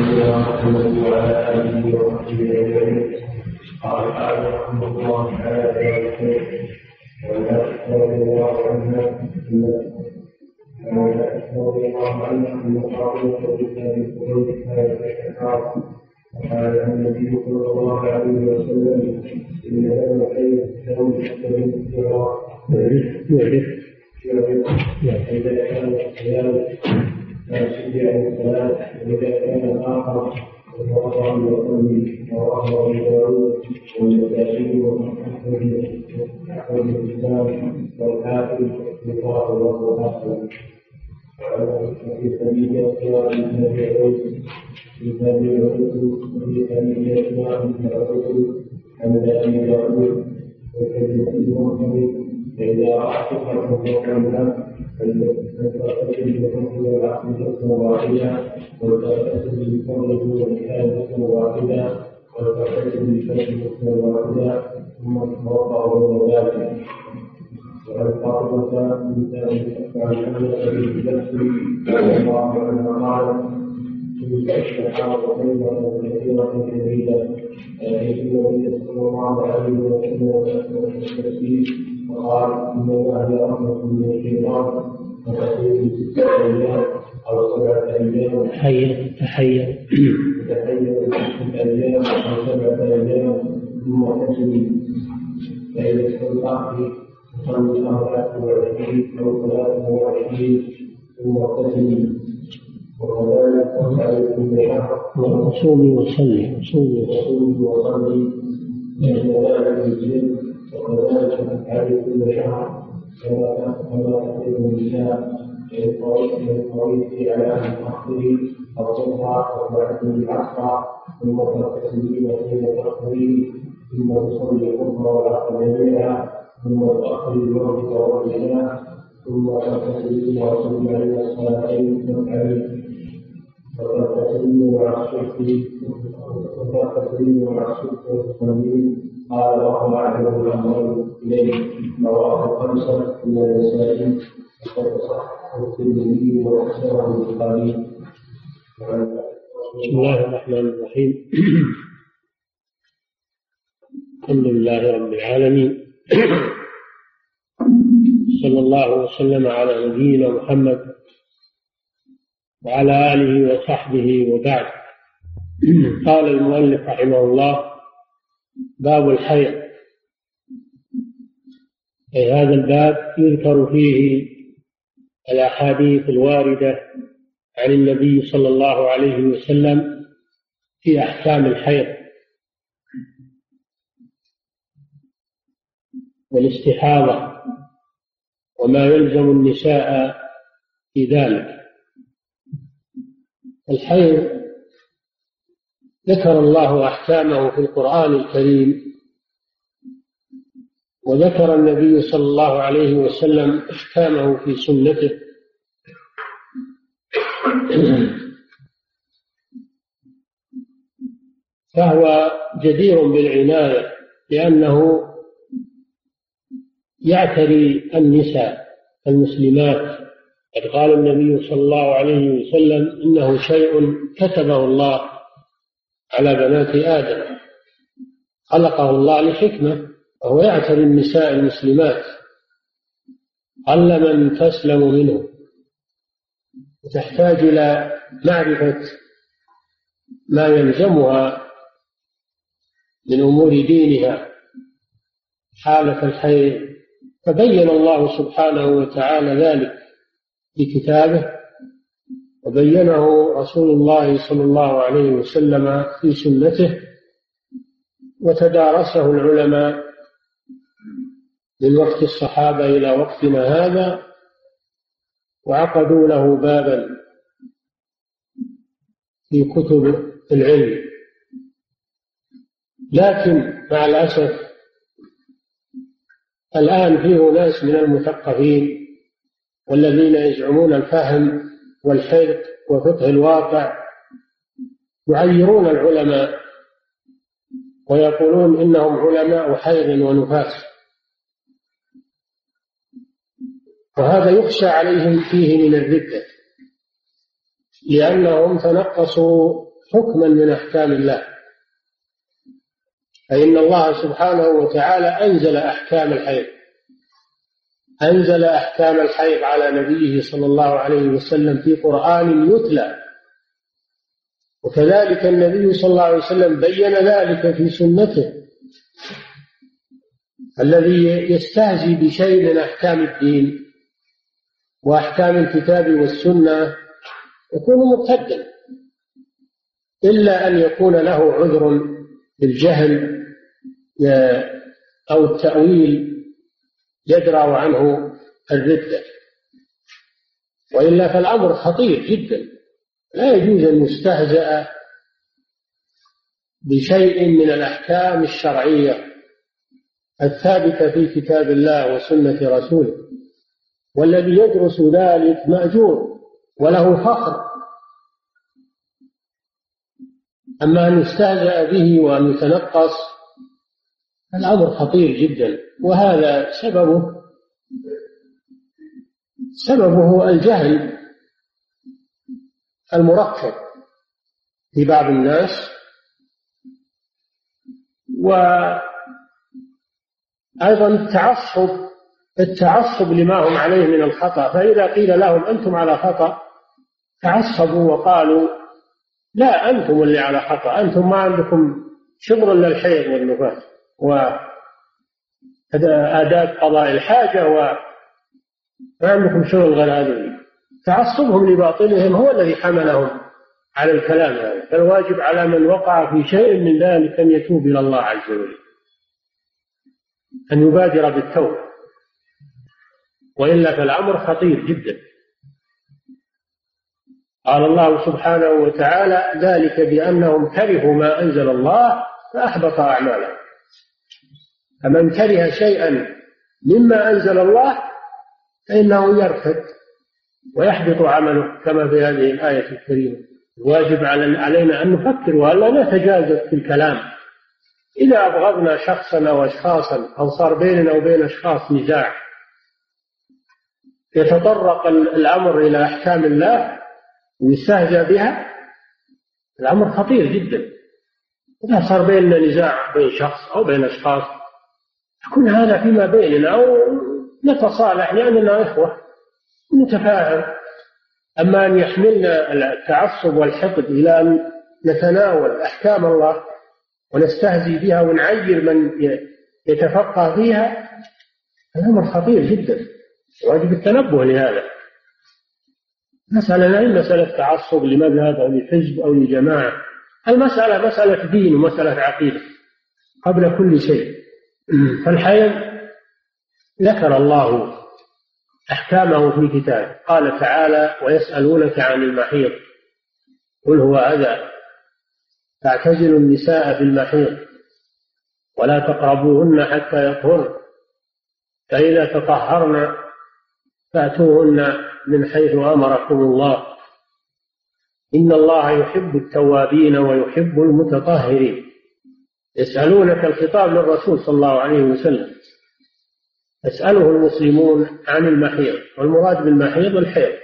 نبينا محمد وعلى إله وصحبه اجمعين قال تعالى رحمه الله تعالى ولا رضي الله عنها رضي الله عنها أن فاطمه بنت ابي قريش كانت تشتكى وقال النبي صلى الله عليه وسلم ان هذا الخير لو تستمر يعرف يعرف اذا كان الصيام فاشجع الصلاه واذا كان اخر فتوضا وصلي رواه ابو داود والنسائي واحمد احمد الاسلام والحاكم لقاء الله حسن وفي سبيل اختيار النبي في سبيل الرسل وفي سبيل اختيار الرسل عن ابي داود وكذلك المرسل فاذا راى صفه فوق الناس فلتستجب بحكم العقل حكما واحدا ولتستجب بفضله والكتاب حكما واحدا ولتستجب بفضله حكما واحدا ثم تتوضا بين ذلك وعن فاطمة بنت عن حمزة بنت نفسه رضي الله عنها كنت أشهد طيبة كثيرة جديدة يأتي النبي صلى الله عليه وسلم التسبيح وقال إن الله رحمة من الشيطان في ستة أيام أو سبعة أيام. تحير تحير تتحير ستة أيام أو سبعة أيام ثم تسلم فإذا استطعت صلي أربعة وعشرين أو ثلاثة وعشرين ثم تسلم وكذلك تفعل كل شهر وصومي وصلي وصومي وصوم وصلي فإن ذلك الجن وكذلك تفعل كل شهر كما كما تقول النساء للطريق على أهل التحضير الظهر وبعد العصر ثم تغتسلين حين تحضرين ثم تصلي الظهر والعصر جميعا ثم تؤخر الوقت والعشاء ثم تغتسلين وتصلي على الصلاتين تفعلين وتغتسلين مع الصبح وتغتسلين مع الصبح والتصلين قال وهو أعلم الأمر إليه رواه خمسة من النسائي وقد صح الترمذي وحسنه البخاري. بسم الله الرحمن الرحيم. الحمد لله رب العالمين. صلى الله وسلم على نبينا محمد وعلى آله وصحبه وبعد. قال المؤلف رحمه الله باب الحيض. أي هذا الباب يذكر فيه الأحاديث الواردة عن النبي صلى الله عليه وسلم في أحكام الحيض. والاستحاضة وما يلزم النساء في ذلك. الحيض ذكر الله أحكامه في القرآن الكريم وذكر النبي صلى الله عليه وسلم أحكامه في سنته. فهو جدير بالعناية لأنه يعتري النساء المسلمات قد قال النبي صلى الله عليه وسلم إنه شيء كتبه الله على بنات آدم. خلقه الله لحكمة وهو يعتري النساء المسلمات. قل من تسلم منه. وتحتاج إلى معرفة ما يلزمها من أمور دينها. حالة الحيض. فبين الله سبحانه وتعالى ذلك. في كتابه وبينه رسول الله صلى الله عليه وسلم في سنته وتدارسه العلماء من وقت الصحابة إلى وقتنا هذا وعقدوا له بابا في كتب العلم. لكن مع الأسف الآن فيه ناس من المثقفين والذين يزعمون الفهم والحرق وفقه الواقع يعيرون العلماء ويقولون إنهم علماء حيض ونفاس. وهذا يخشى عليهم فيه من الردة لأنهم تنقصوا حكما من أحكام الله. فإن الله سبحانه وتعالى أنزل أحكام الحيض أنزل أحكام الحيض على نبيه صلى الله عليه وسلم في قرآن يتلى. وكذلك النبي صلى الله عليه وسلم بين ذلك في سنته. الذي يستهزي بشيء من أحكام الدين وأحكام الكتاب والسنة يكون مرتدا إلا أن يكون له عذر بالجهل أو التأويل يدرأ عنه الردة وإلا فالأمر خطير جدا. لا يجوز أن يستهزأ بشيء من الأحكام الشرعية الثابتة في كتاب الله وسنة رسوله. والذي يدرس ذلك مأجور وله فخر. أما أن يستهزأ به وأن يتنقص الأمر خطير جدا وهذا سببه سببه الجهل المركب في بعض الناس وأيضا التعصب التعصب لما هم عليه من الخطأ. فإذا قيل لهم أنتم على خطأ تعصبوا وقالوا لا أنتم اللي على خطأ أنتم ما عندكم شغل إلا الحيض والنفاس. وأداة قضاء الحاجة وما عندكم شغل غير هذه تعصبهم لباطلهم هو الذي حملهم على الكلام هذا. فالواجب على من وقع في شيء من ذلك أن يتوب إلى الله عز وجل. أن يبادر بالتوبة. وإلا فالأمر خطير جدا. قال الله سبحانه وتعالى ذلك بأنهم كرهوا ما أنزل الله فأحبط أعمالهم. فمن كره شيئا مما أنزل الله فإنه يرتد ويحبط عمله كما في هذه الآية الكريمة. الواجب علينا أن نفكر وألا نتجاوز في الكلام. إذا أبغضنا شخصا أو أشخاصا أو صار بيننا وبين أشخاص نزاع يتطرق الأمر إلى أحكام الله ويستهزأ بها الأمر خطير جدا. إذا صار بيننا نزاع بين شخص أو بين أشخاص يكون هذا فيما بيننا أو نتصالح لأننا إخوة نتفاهم. أما أن يحملنا التعصب والحقد إلى أن نتناول أحكام الله ونستهزي بها ونعير من يتفقه فيها الأمر خطير جدا. واجب التنبه لهذا. مسألة لا هي مسألة تعصب لمذهب أو لحزب أو لجماعة؟ المسألة مسألة دين ومسألة عقيدة قبل كل شيء. فالحيض ذكر الله أحكامه في كتابه قال تعالى ويسألونك عن المحيض قل هو أذى. فاعتزلوا النساء في المحيض ولا تقربوهن حتى يطهرن. فإذا تطهرن فأتوهن من حيث أمركم الله. إن الله يحب التوابين ويحب المتطهرين. يسألونك الخطاب للرسول صلى الله عليه وسلم. يسأله المسلمون عن المحيض والمراد بالمحيض الحيض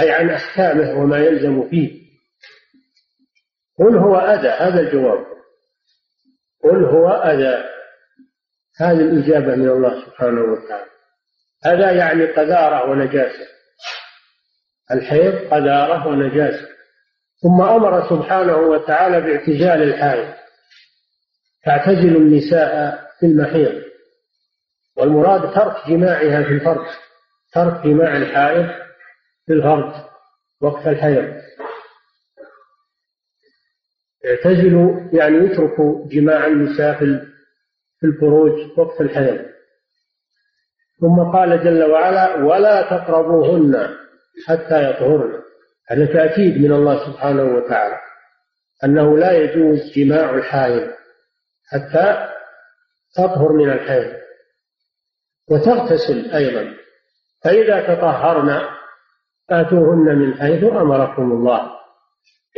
أي عن أحكامه وما يلزم فيه. قل هو أذى هذا الجواب. قل هو أذى. هذه الإجابة من الله سبحانه وتعالى. هذا يعني قذارة ونجاسة. الحيض قذارة ونجاسة. ثم أمر سبحانه وتعالى باعتزال الحائض. تعتزل النساء في المحيض. والمراد ترك جماعها في الفرج ترك جماع الحائض في الفرج وقت الحيض. اعتزلوا يعني يتركوا جماع النساء في الفروج وقت الحيض. ثم قال جل وعلا ولا تقربوهن حتى يطهرن هذا تأكيد من الله سبحانه وتعالى أنه لا يجوز جماع الحائض. حتى تطهر من الحيض. وتغتسل أيضا. فإذا تطهرن فاتوهن من حيث أمركم الله.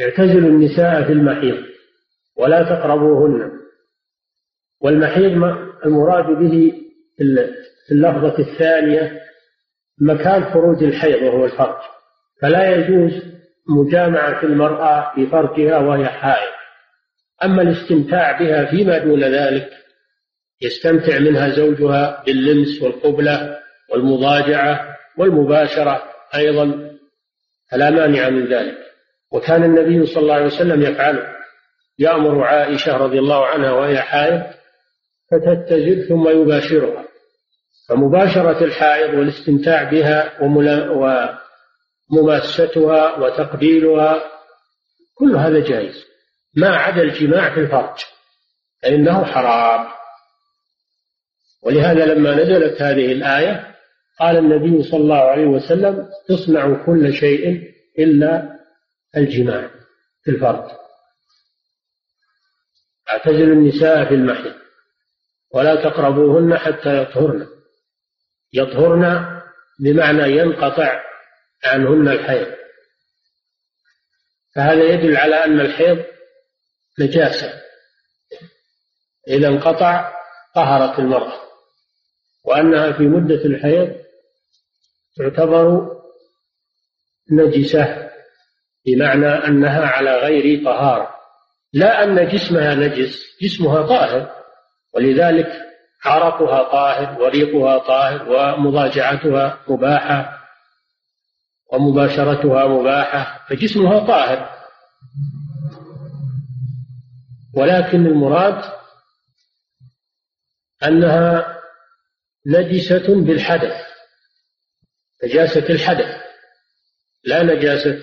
اعتزلوا النساء في المحيض ولا تقربوهن. والمحيض المراد به في اللفظة الثانية مكان خروج الحيض وهو الفرج. فلا يجوز مجامعة المرأة في فرجها وهي حائض. أما الاستمتاع بها فيما دون ذلك يستمتع منها زوجها باللمس والقبلة والمضاجعة والمباشرة أيضا فلا مانع من ذلك. وكان النبي صلى الله عليه وسلم يفعله يأمر عائشة رضي الله عنها وهي حائض فتتزل ثم يباشرها. فمباشرة الحائض والاستمتاع بها ومماستها وتقبيلها كل هذا جائز. ما عدا الجماع في الفرج فإنه حرام. ولهذا لما نزلت هذه الآية قال النبي صلى الله عليه وسلم اصنعوا كل شيء إلا الجماع في الفرج. اعتزلوا النساء في المحيط ولا تقربوهن حتى يطهرن. يطهرن بمعنى ينقطع عنهن الحيض. فهذا يدل على أن الحيض نجاسة. إذا انقطع طهرت المرأة وأنها في مدة الحيض تعتبر نجسة بمعنى أنها على غير طهارة. لا أن جسمها نجس جسمها طاهر ولذلك عرقها طاهر وريقها طاهر ومضاجعتها مباحة ومباشرتها مباحة فجسمها طاهر. ولكن المراد أنها نجسة بالحدث نجاسة الحدث لا نجاسة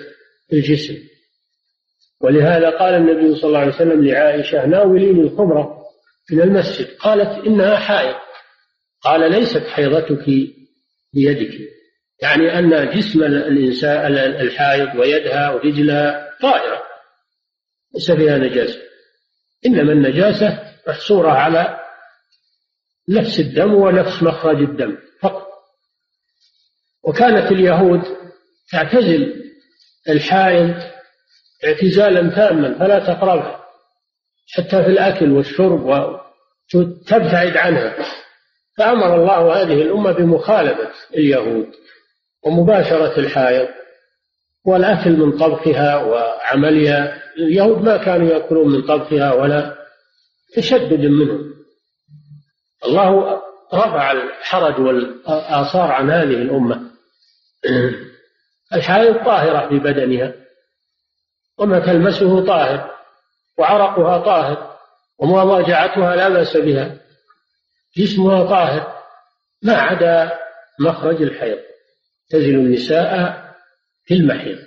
الجسم. ولهذا قال النبي صلى الله عليه وسلم لعائشة ناوليني الخمرة من المسجد. قالت إنها حائض. قال ليست حيضتك بيدك. يعني أن جسم الإنسان الحائض ويدها ورجلها طائرة ليس فيها نجاسة. إنما النجاسة محصورة على نفس الدم ونفس مخرج الدم فقط. وكانت اليهود تعتزل الحائض اعتزالا تاما فلا تقربها حتى في الأكل والشرب وتبتعد عنها. فأمر الله هذه الأمة بمخالفة اليهود ومباشرة الحائض. والأكل من طبخها وعملها اليهود ما كانوا يأكلون من طبخها ولا تشدد منهم. الله رفع الحرج والآثار عن هذه الأمة. الحائض طاهرة في بدنها. وما تلمسه طاهر وعرقها طاهر ومواجعتها لا بأس بها. جسمها طاهر. ما عدا مخرج الحيض. تزل النساء في المحيض.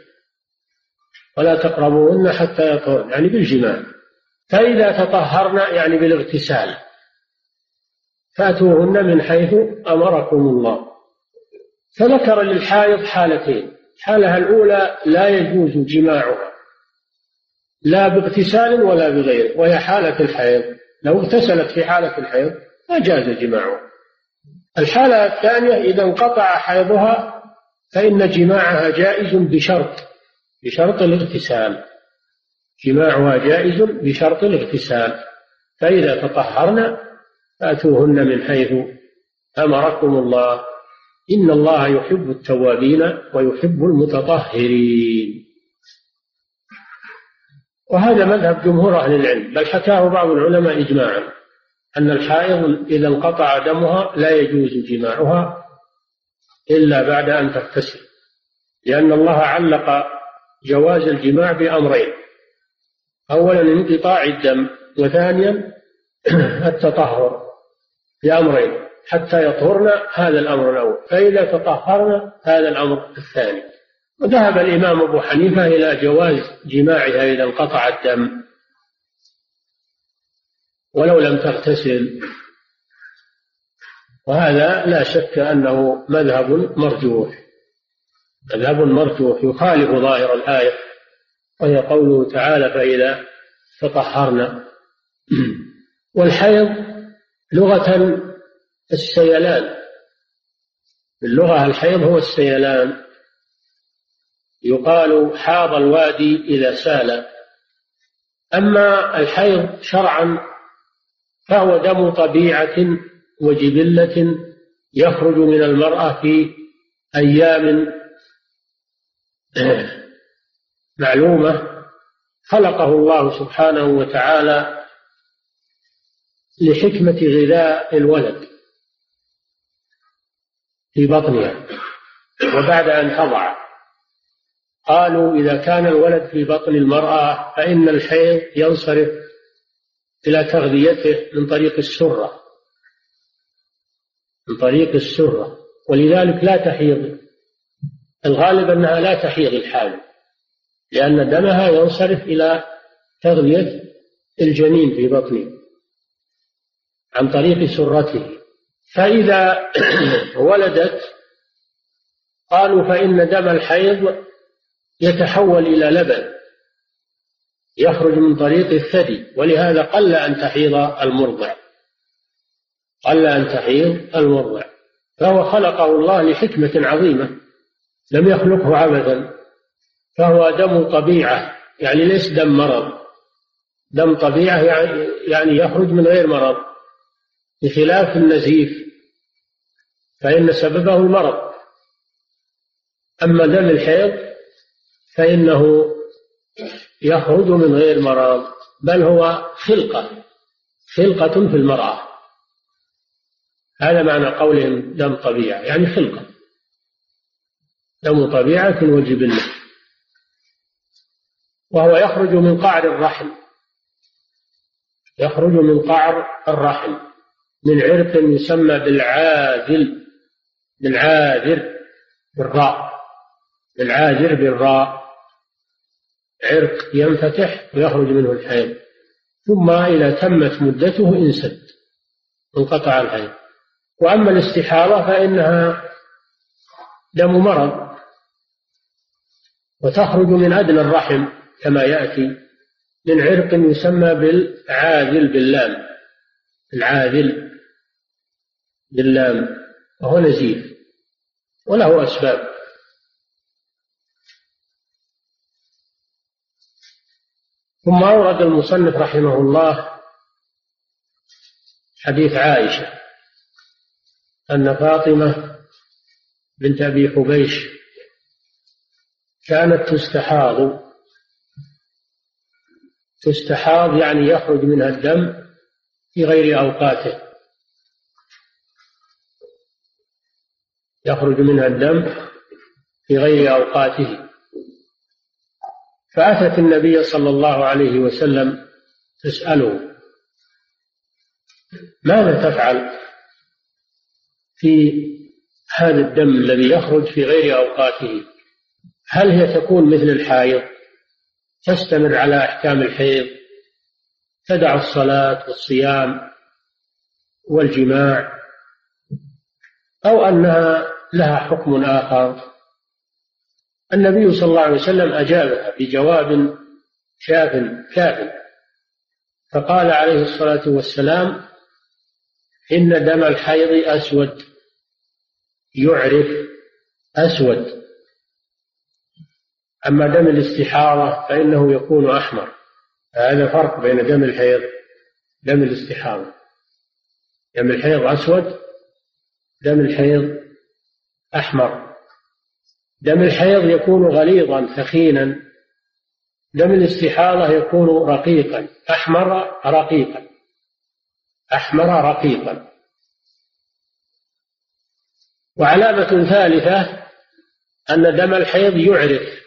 ولا تقربوهن حتى يطهرن يعني بالجماع فإذا تطهرن يعني بالاغتسال فأتوهن من حيث أمركم الله. فذكر للحائض حالتين. الحالة الأولى لا يجوز جماعها لا باغتسال ولا بغيره وهي حالة الحيض. لو اغتسلت في حالة الحيض ما جاز جماعها. الحالة الثانية إذا انقطع حيضها فإن جماعها جائز بشرط بشرط الاغتسال. جماعها جائز بشرط الاغتسال. فإذا تطهرن فأتوهن من حيث أمركم الله. إن الله يحب التوابين ويحب المتطهرين. وهذا مذهب جمهور أهل العلم بل حكاه بعض العلماء إجماعا أن الحائض إذا انقطع دمها لا يجوز جماعها إلا بعد أن تغتسل لأن الله علق جواز الجماع بأمرين. أولا انقطاع الدم وثانيا التطهر بأمرين حتى يطهرن هذا الأمر الأول. فإذا تطهرن هذا الأمر الثاني. وذهب الإمام أبو حنيفة إلى جواز جماعها إذا انقطع الدم. ولو لم تغتسل وهذا لا شك أنه مذهب مرجوح. مذهب مرجوح يخالف ظاهر الآية وهي قوله تعالى فإذا تطهرنا. والحيض لغة السيلان. اللغة الحيض هو السيلان. يقال حاض الوادي إذا سال. أما الحيض شرعا فهو دم طبيعة وجبلة يخرج من المرأة في أيام معلومة خلقه الله سبحانه وتعالى لحكمة غذاء الولد في بطنها. وبعد أن تضع قالوا إذا كان الولد في بطن المرأة فإن الحيض ينصرف إلى تغذيته من طريق السرة. من طريق السرة ولذلك لا تحيض. الغالب أنها لا تحيض الحامل لأن دمها ينصرف إلى تغذية الجنين في بطنه عن طريق سرته. فإذا ولدت قالوا فإن دم الحيض يتحول إلى لبن يخرج من طريق الثدي ولهذا قل أن تحيض المرضع. قل أن تحيض المرضع فهو خلقه الله لحكمة عظيمة. لم يخلقه عبثا فهو دم طبيعة يعني ليس دم مرض. دم طبيعة يعني, يعني يخرج من غير مرض. بخلاف النزيف فإن سببه المرض. أما دم الحيض فإنه يخرج من غير مرض بل هو خلقة. خلقة في المرأة. هذا معنى قولهم دم طبيعة يعني خلقة دم طبيعة وجبلة وهو يخرج من قعر الرحم. يخرج من قعر الرحم. من عرق يسمى بالعاذل بالعاذر بالراء. بالعاذر بالراء. عرق ينفتح ويخرج منه الحيض. ثم إذا تمت مدته انسد انقطع الحيض. وأما الاستحاضة فإنها دم مرض وتخرج من أدنى الرحم كما يأتي من عرق يسمى بالعاذل باللام العاذل باللام وهو نزيف وله أسباب. ثم أورد المصنف رحمه الله حديث عائشة أن فاطمة بنت أبي حبيش كانت تستحاض. تستحاض يعني يخرج منها الدم في غير أوقاته. يخرج منها الدم في غير أوقاته. فأتت النبي صلى الله عليه وسلم تسأله ماذا تفعل؟ في هذا الدم الذي يخرج في غير أوقاته. هل هي تكون مثل الحائض؟ تستمر على أحكام الحيض تدع الصلاة والصيام والجماع أو أنها لها حكم آخر؟ النبي صلى الله عليه وسلم أجابها بجواب شاف كاف فقال عليه الصلاة والسلام إن دم الحيض أسود. يعرف أسود. أما دم الاستحاضة فإنه يكون أحمر. هذا فرق بين دم الحيض دم الاستحاضة دم الحيض أسود دم الحيض أحمر. دم الحيض يكون غليظا ثخينا. دم الاستحاضة يكون رقيقا أحمر رقيقا. أحمر رقيقا. وعلامة ثالثة أن دم الحيض يعرف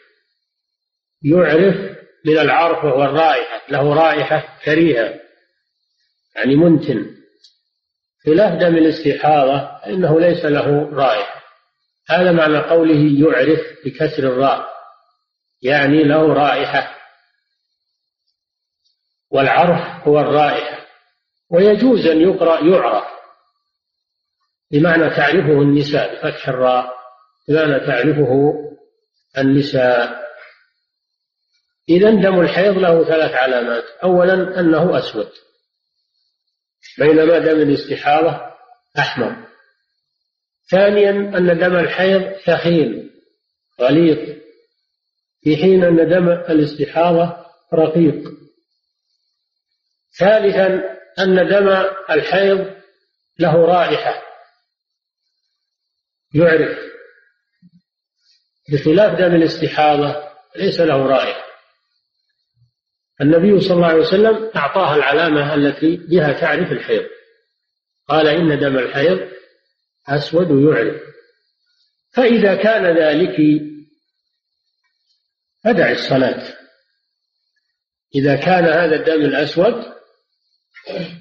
يعرف من العرف وهو الرائحة له رائحة كريهة يعني منتن. خلاف دم الاستحاضة فإنه ليس له رائحة. هذا معنى قوله يعرف بكسر الراء يعني له رائحة. والعرف هو الرائحة. ويجوز أن يقرأ يعرف. بمعنى تعرفه النساء بفتح الراء بمعنى تعرفه النساء. إذا دم الحيض له ثلاث علامات. أولا أنه أسود. بينما دم الاستحاضة أحمر. ثانيا أن دم الحيض ثخين غليظ. في حين أن دم الاستحاضة رقيق. ثالثا أن دم الحيض له رائحة. يعرف. بخلاف دم الاستحاضة ليس له رائحة النبي صلى الله عليه وسلم أعطاها العلامة التي بها تعرف الحيض. قال إن دم الحيض أسود يعرف. فإذا كان ذلك فدع الصلاة. إذا كان هذا الدم الأسود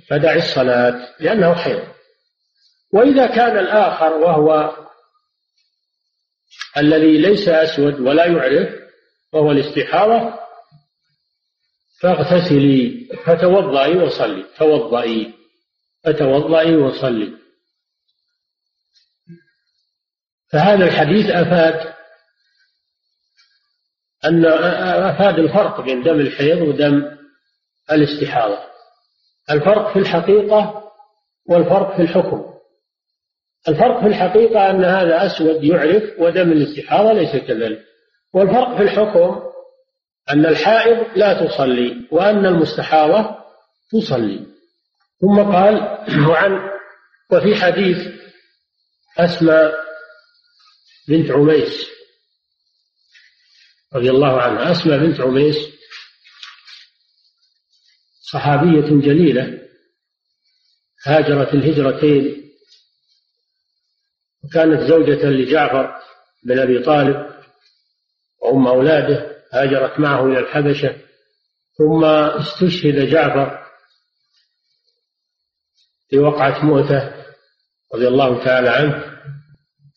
فدع الصلاة لأنه حيض. وإذا كان الآخر وهو الذي ليس أسود ولا يعرف وهو الاستحاضة فاغتسلي فتوضئي وصلي توضئي فتوضئي وصلي. فهذا الحديث أفاد أن أفاد الفرق بين دم الحيض ودم الاستحاضة الفرق في الحقيقة والفرق في الحكم. الفرق في الحقيقة أن هذا أسود يعرف ودم الاستحاضة ليس كذلك. والفرق في الحكم أن الحائض لا تصلي وأن المستحاضة تصلي. ثم قال وعن وفي حديث أسماء بنت عميس رضي الله عنها. أسماء بنت عميس صحابية جليلة هاجرت الهجرتين وكانت زوجة لجعفر بن أبي طالب وأم أولاده هاجرت معه إلى الحبشة ثم استشهد جعفر في وقعة مؤتة رضي الله تعالى عنه.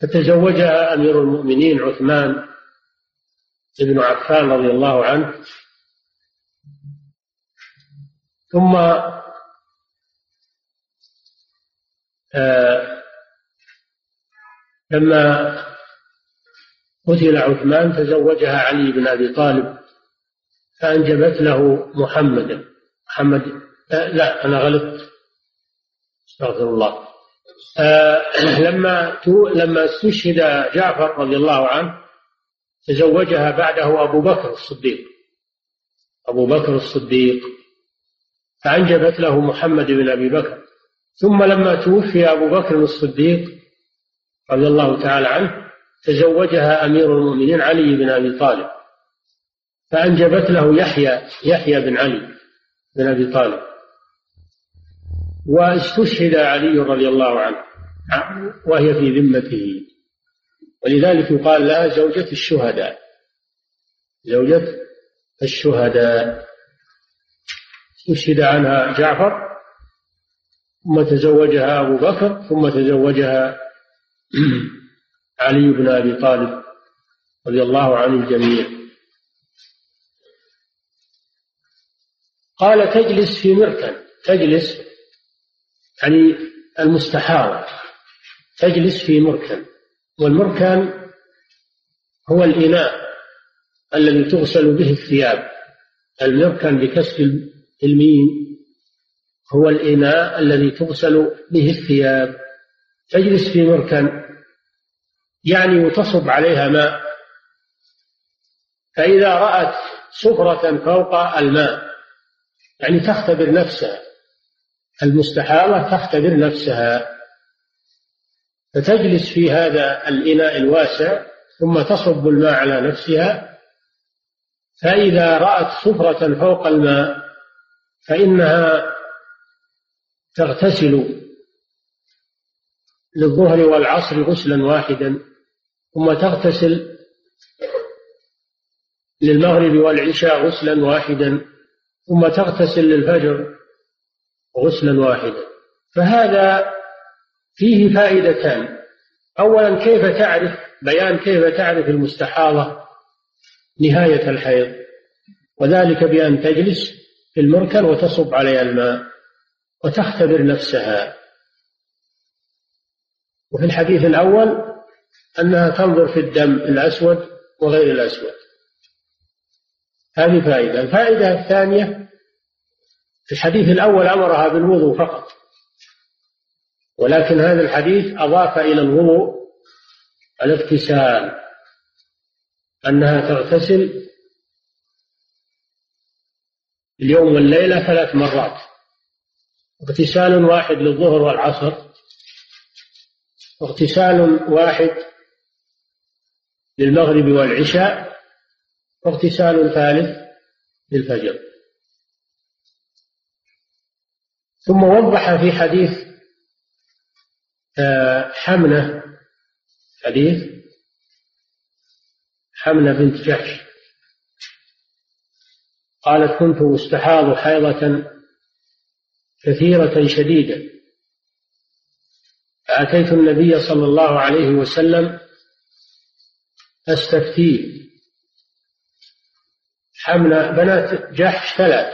فتزوجها أمير المؤمنين عثمان بن عفان رضي الله عنه. ثم آه لما قتل عثمان تزوجها علي بن أبي طالب فأنجبت له محمدا محمد آه لا أنا غلطت. استغفر الله. آه لما لما استشهد جعفر رضي الله عنه تزوجها بعده أبو بكر الصديق. أبو بكر الصديق. فأنجبت له محمد بن أبي بكر. ثم لما توفي أبو بكر الصديق رضي الله تعالى عنه تزوجها أمير المؤمنين علي بن أبي طالب فأنجبت له يحيى يحيى بن علي بن أبي طالب. واستشهد علي رضي الله عنه وهي في ذمته. ولذلك يقال لها زوجة الشهداء. زوجة الشهداء. استشهد عنها جعفر ثم تزوجها أبو بكر ثم تزوجها علي بن أبي طالب رضي الله عن الجميع. قال تجلس في مركن تجلس يعني المستحارة تجلس في مركن والمركن هو الإناء الذي تغسل به الثياب. المركن بكسر الميم هو الإناء الذي تغسل به الثياب. تجلس في مركن يعني وتصب عليها ماء. فإذا رأت سفرة فوق الماء يعني تختبر نفسها. المستحارة تختبر نفسها. فتجلس في هذا الإناء الواسع ثم تصب الماء على نفسها. فإذا رأت سفرة فوق الماء فإنها تغتسل. للظهر والعصر غسلا واحدا ثم تغتسل للمغرب والعشاء غسلا واحدا ثم تغتسل للفجر غسلا واحدا. فهذا فيه فائدتان. اولا كيف تعرف؟ بيان كيف تعرف المستحاضة نهاية الحيض. وذلك بأن تجلس في المركن وتصب عليها الماء وتختبر نفسها. وفي الحديث الأول أنها تنظر في الدم الأسود وغير الأسود. هذه فائدة. الفائدة الثانية في الحديث الأول أمرها بالوضوء فقط ولكن هذا الحديث أضاف إلى الوضوء الاغتسال أنها تغتسل اليوم والليلة ثلاث مرات. اغتسال واحد للظهر والعصر واغتسال واحد للمغرب والعشاء واغتسال ثالث للفجر. ثم وضح في حديث آه، حمنة حديث حمنة بنت جحش. قالت كنت أستحاض حيضة كثيرة شديدة. فأتيت النبي صلى الله عليه وسلم أستفتيه حمل بنات جحش ثلاث.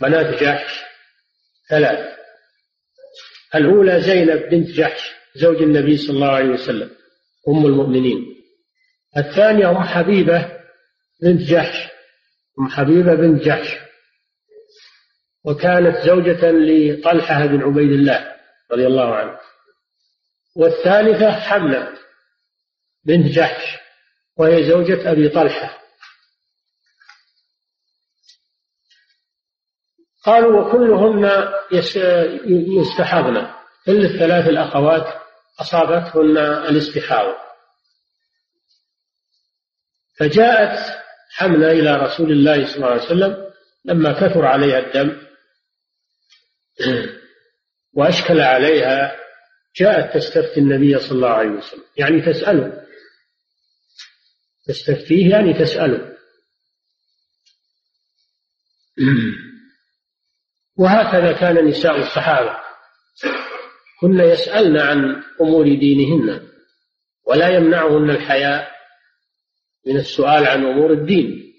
بنات جحش ثلاث. الأولى زينب بنت جحش زوج النبي صلى الله عليه وسلم أم المؤمنين. الثانية أم حبيبة بنت جحش أم حبيبة بنت جحش. وكانت زوجة لطلحة بن عبيد الله رضي الله عنه. والثالثة حملة بنت جحش وهي زوجة أبي طلحة. قالوا وكلهن يستحضن. كل الثلاث الأخوات أصابتهن الاستحاضة. فجاءت حملة إلى رسول الله صلى الله عليه وسلم لما كثر عليها الدم وأشكل عليها جاءت تستفتي النبي صلى الله عليه وسلم. يعني تسأله. تستفتيه يعني تسأله. وهكذا كان نساء الصحابة. كن يسألن عن أمور دينهن ولا يمنعهن الحياء من السؤال عن أمور الدين.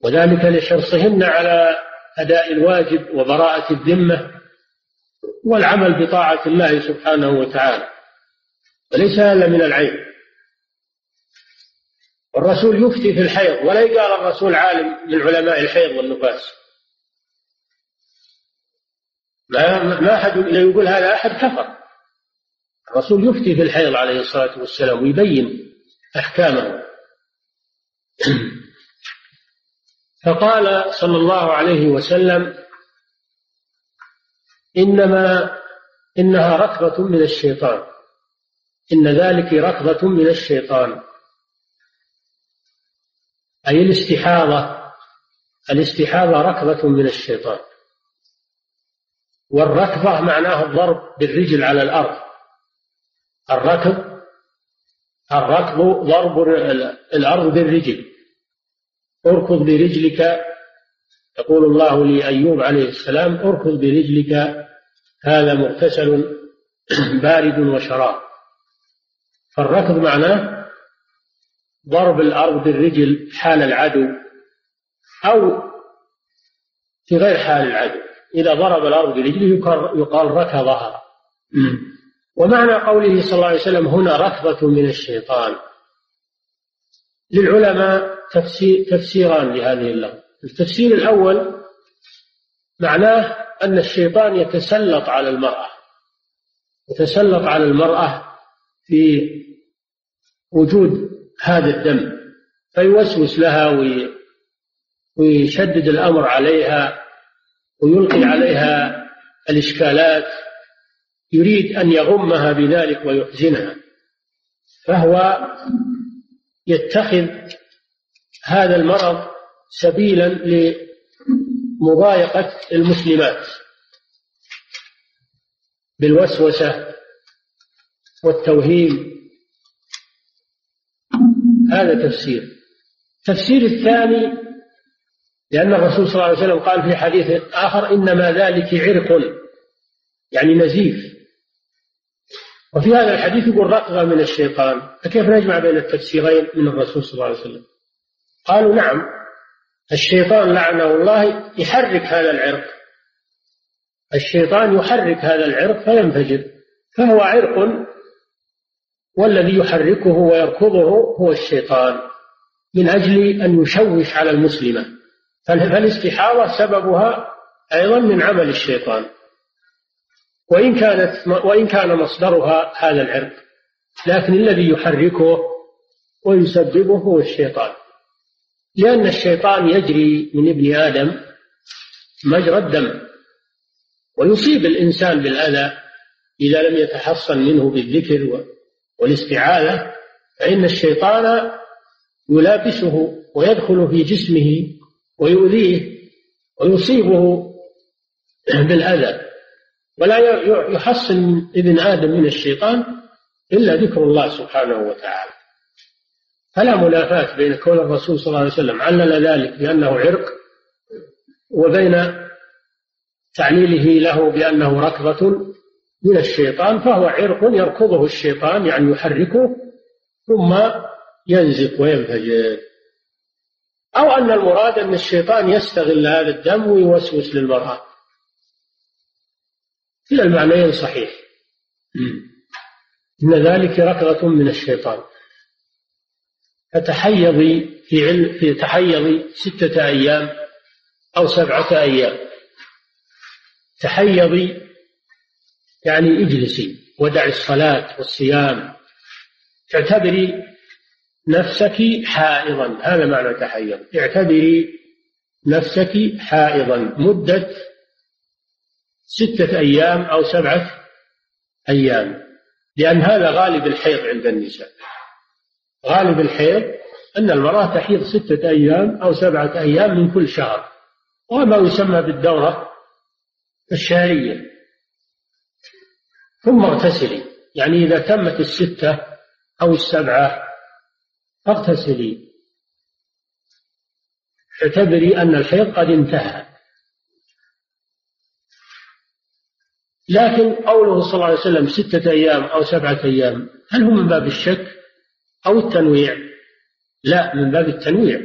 وذلك لحرصهن على أداء الواجب وبراءة الذمة والعمل بطاعة الله سبحانه وتعالى وليس هذا من العيب. الرسول يفتي في الحيض ولا يقال الرسول عالم من علماء الحيض والنفاس. ما ما أحد يقول هذا أحد كفر. الرسول يفتي في الحيض عليه الصلاة والسلام ويبين أحكامه. فقال صلى الله عليه وسلم إنما إنها ركضه من الشيطان. إن ذلك ركضه من الشيطان. أي الاستحاضة. الاستحاضة ركضة من الشيطان. والركضة معناه الضرب بالرجل على الأرض. الركض الركض ضرب الأرض بالرجل. اركض برجلك يقول الله لأيوب عليه السلام اركض برجلك هذا مغتسل بارد وشراب. فالركض معناه ضرب الأرض بالرجل حال العدو أو في غير حال العدو. إذا ضرب الأرض برجله يقال ركضها. ومعنى قوله صلى الله عليه وسلم هنا ركضة من الشيطان. للعلماء تفسير تفسيران لهذه اللفظة التفسير الأول معناه أن الشيطان يتسلط على المرأة يتسلط على المرأة في وجود هذا الدم فيوسوس لها ويشدد الأمر عليها ويلقي عليها الإشكالات يريد أن يغمها بذلك ويحزنها. فهو يتخذ هذا المرض سبيلا لمضايقة المسلمات بالوسوسة والتوهيم. هذا تفسير. التفسير الثاني لأن الرسول صلى الله عليه وسلم قال في حديث آخر إنما ذلك عرق يعني نزيف. وفي هذا الحديث يقول رقبة من الشيطان. فكيف نجمع بين التفسيرين من الرسول صلى الله عليه وسلم؟ قالوا نعم الشيطان لعنه الله يحرك هذا العرق. الشيطان يحرك هذا العرق فينفجر. فهو عرق والذي يحركه ويركضه هو الشيطان من أجل أن يشوش على المسلمة. فالاستحاضة سببها أيضا من عمل الشيطان. وإن كانت وإن كان مصدرها هذا العرق لكن الذي يحركه ويسببه هو الشيطان. لأن الشيطان يجري من ابن آدم مجرى الدم ويصيب الإنسان بالأذى إذا لم يتحصن منه بالذكر والاستعاذة فإن الشيطان يلابسه ويدخل في جسمه ويؤذيه ويصيبه بالأذى. ولا يحصن ابن آدم من الشيطان إلا ذكر الله سبحانه وتعالى. فلا منافاة بين كون الرسول صلى الله عليه وسلم علل ذلك بأنه عرق وبين تعليله له بأنه ركضة من الشيطان فهو عرق يركضه الشيطان يعني يحركه ثم ينزف وينفجر. أو أن المراد أن الشيطان يستغل هذا الدم ويوسوس للمرأة. كلا المعنيين صحيح. إن ذلك ركضة من الشيطان. فتحيضي في علم في تحيضي ستة أيام أو سبعة أيام. تحيضي يعني اجلسي ودعي الصلاة والصيام. تعتبري نفسك حائضا. هذا معنى تحيض. اعتبري نفسك حائضا. مدة ستة أيام أو سبعة أيام. لأن هذا غالب الحيض عند النساء. غالب الحيض أن المرأة تحيض ستة أيام أو سبعة أيام من كل شهر وما يسمى بالدورة الشهرية. ثم اغتسلي يعني إذا تمت الستة أو السبعة فاغتسلي. اعتبري أن الحيض قد انتهى. لكن قوله صلى الله عليه وسلم ستة أيام أو سبعة أيام هل هو من باب الشك؟ أو التنويع. لا من باب التنويع.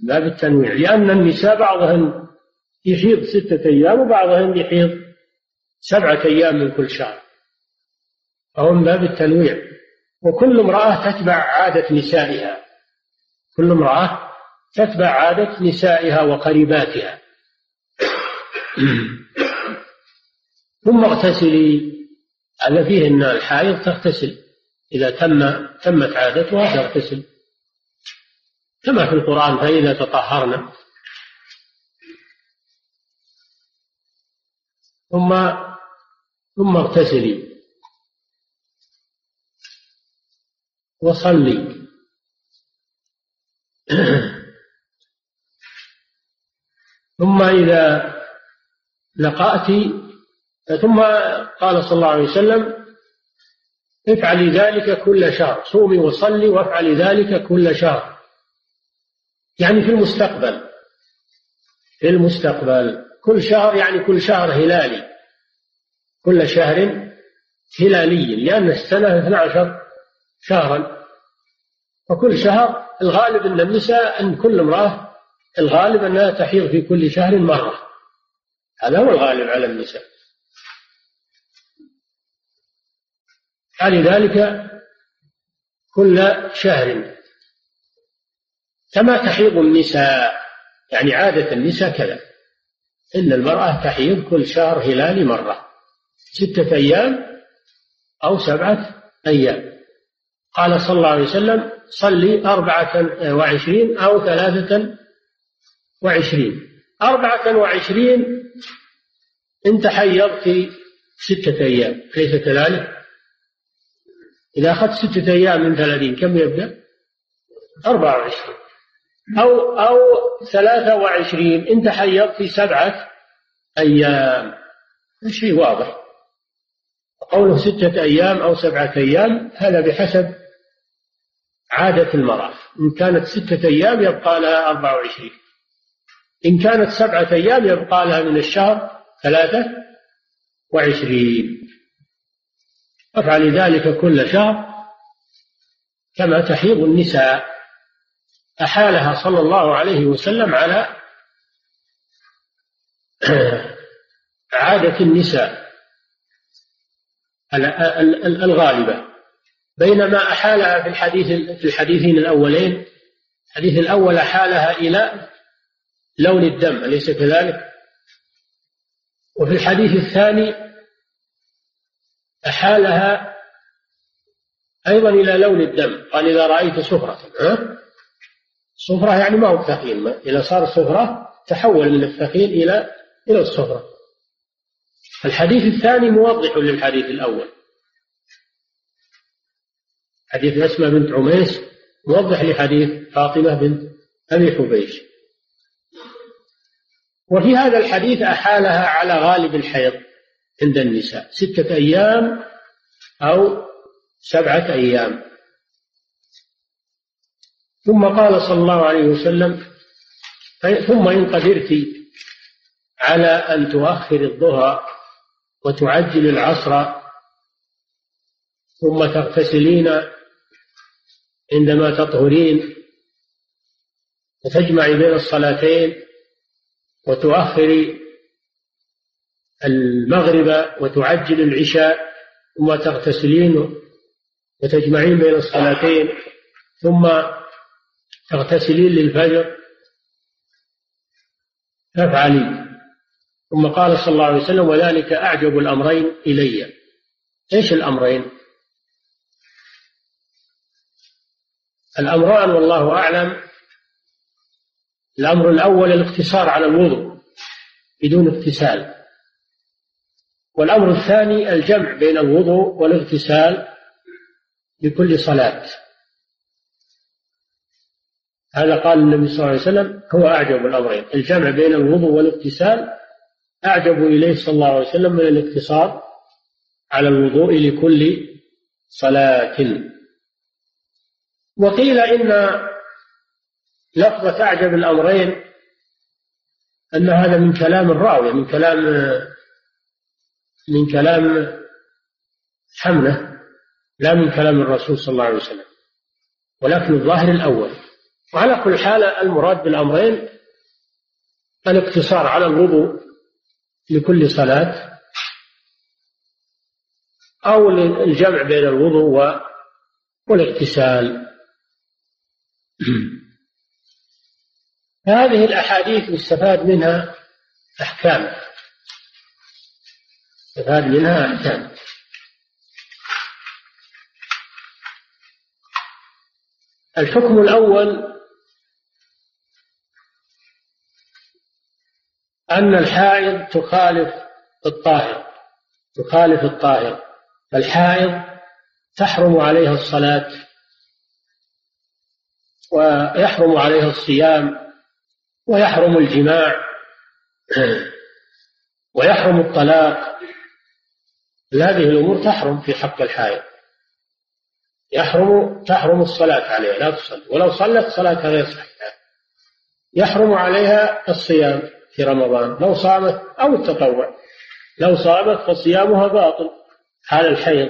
من باب التنويع. لأن النساء بعضهن يحيض ستة أيام وبعضهن يحيض سبعة أيام من كل شهر. فهو من باب التنويع. وكل امرأة تتبع عادة نسائها. كل امرأة تتبع عادة نسائها وقريباتها. ثم اغتسلي. هذا فيه ان الحائض تغتسل. إذا تم تمت عادتها تغتسل كما في القرآن فإذا تطهرنا ثم ثم اغتسلي. وصلي. ثم إذا لقأت ثم قال صلى الله عليه وسلم افعلي ذلك كل شهر. صومي وصلي وافعلي ذلك كل شهر. يعني في المستقبل في المستقبل كل شهر يعني كل شهر هلالي. كل شهر هلالي لأن السنة 12 شهرا. وكل شهر الغالب أن النساء أن كل امرأة الغالب أنها تحيض في كل شهر مرة. هذا هو الغالب على النساء. فلذلك كل شهر. كما تحيض النساء يعني عادة النساء كذا. إن المرأة تحيض كل شهر هلالي مرة. ستة أيام أو سبعة أيام. قال صلى الله عليه وسلم صلي أربعة وعشرين أو ثلاثة وعشرين. أربعة وعشرين إن تحيضت ستة أيام. ليس كذلك؟ إذا أخذت ستة أيام من ثلاثين كم يبدأ؟ أربعة وعشرين. أو أو ثلاثة وعشرين إن تحيضت في سبعة أيام. شيء واضح. قوله ستة أيام أو سبعة أيام هذا بحسب عادة المرأة. إن كانت ستة أيام يبقى لها أربعة وعشرين. إن كانت سبعة أيام يبقى لها من الشهر ثلاثة وعشرين. افعل ذلك كل شهر كما تحيض النساء أحالها صلى الله عليه وسلم على عادة النساء الغالبة بينما أحالها في الحديث في الحديثين الأولين الحديث الأول أحالها إلى لون الدم أليس كذلك؟ وفي الحديث الثاني أحالها أيضا إلى لون الدم. قال إذا رأيت صفرة؟ صفرة يعني ما هو ثقيل إذا صار صفرة تحول من الثقيل إلى إلى الصفرة الحديث الثاني موضح للحديث الأول. حديث أسماء بنت عميس موضح لحديث فاطمة بنت أبي حبيش. وفي هذا الحديث أحالها على غالب الحيض. عند النساء ستة أيام أو سبعة أيام. ثم قال صلى الله عليه وسلم ثم إن قدرت على أن تؤخر الظهر وتعجل العصر ثم تغتسلين عندما تطهرين وتجمعي بين الصلاتين وتؤخري المغرب وتعجل العشاء ثم تغتسلين وتجمعين بين الصلاتين ثم تغتسلين للفجر. تفعلي ثم قال صلى الله عليه وسلم وذلك أعجب الأمرين إلي. إيش الأمرين؟ الأمران والله أعلم. الأمر الأول الاقتصار على الوضوء بدون اغتسال. والأمر الثاني الجمع بين الوضوء والاغتسال لكل صلاة. هذا قال النبي صلى الله عليه وسلم هو أعجب الأمرين. الجمع بين الوضوء والاغتسال أعجب إليه صلى الله عليه وسلم من الاقتصار على الوضوء لكل صلاة. وقيل إن لفظة أعجب الأمرين أن هذا من كلام الراوي من كلام من كلام حمله لا من كلام الرسول صلى الله عليه وسلم ولكن الظاهر الأول. وعلى كل حال المراد بالأمرين الاقتصار على الوضوء لكل صلاة أو الجمع بين الوضوء والاغتسال. هذه الأحاديث يستفاد منها أحكام. يستفاد منها أحكام الحكم الأول أن الحائض تخالف الطاهر تخالف الطاهر. الحائض تحرم عليها الصلاة ويحرم عليها الصيام ويحرم الجماع ويحرم الطلاق. هذه الأمور تحرم في حق الحائض. يحرم تحرم الصلاة عليها لا تصلي. ولو صلت صلاتها غير صحيحة. يحرم عليها الصيام في رمضان لو صامت أو التطوع لو صامت فصيامها باطل حال الحيض.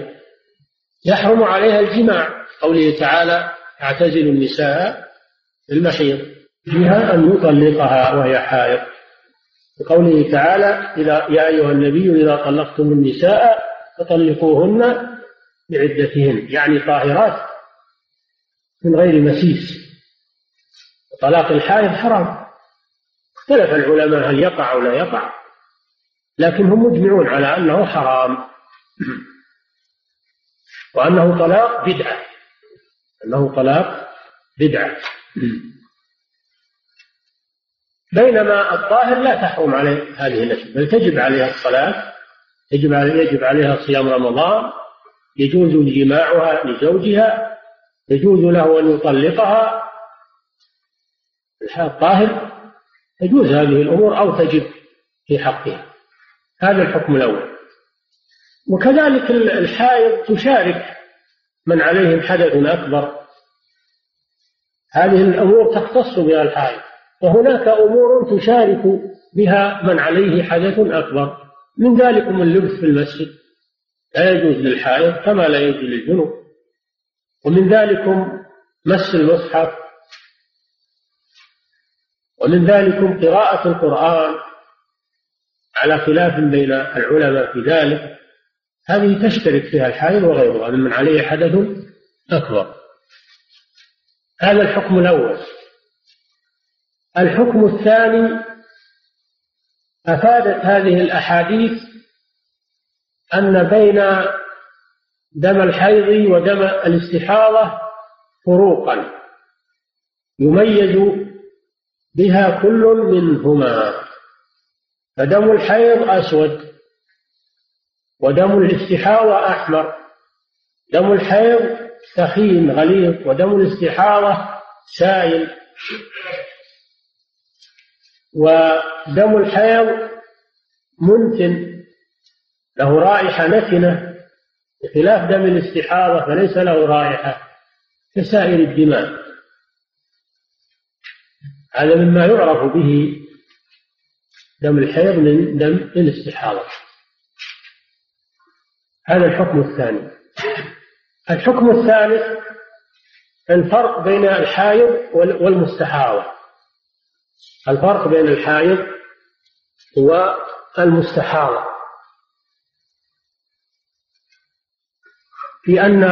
يحرم عليها الجماع. قوله تعالى اعتزلوا النساء المحيض. فيها أن يطلقها وهي حائض. وقوله تعالى إذا يا أيها النبي إذا طلقتم النساء فطلقوهن بعدتهن يعني طاهرات من غير مسيس. طلاق الحائض حرام. اختلف العلماء هل يقع أو لا يقع لكن هم مجمعون على أنه حرام. وأنه طلاق بدعة. أنه طلاق بدعة. بينما الطاهر لا تحرم عليه هذه الأشياء بل تجب عليها الصلاة يجب يجب عليها صيام رمضان يجوز جماعها لزوجها يجوز له أن يطلقها. الطاهر تجوز هذه الأمور أو تجب في حقها. هذا الحكم الأول. وكذلك الحائض تشارك من عليهم حدث أكبر. هذه الأمور تختص بها الحائض وهناك أمور تشارك بها من عليه حدث أكبر. من ذلكم اللبس في المسجد. لا يجوز للحائض كما لا يجوز للجنوب. ومن ذلكم مس المصحف. ومن ذلكم قراءة القرآن على خلاف بين العلماء في ذلك. هذه تشترك فيها الحائض وغيرها. من عليه حدث أكبر. هذا الحكم الأول. الحكم الثاني أفادت هذه الأحاديث أن بين دم الحيض ودم الاستحاضة فروقا يميز بها كل منهما. فدم الحيض أسود ودم الاستحاضة أحمر دم الحيض ثخين غليظ ودم الاستحاضة سائل. ودم الحيض منتن له رائحة نتنة بخلاف دم الاستحاضة فليس له رائحة كسائر الدماء. هذا مما يعرف به دم الحيض من دم الاستحاضة. هذا الحكم الثاني. الحكم الثالث الفرق بين الحائض والمستحاضة. الفرق بين الحائض والمستحاضة في أن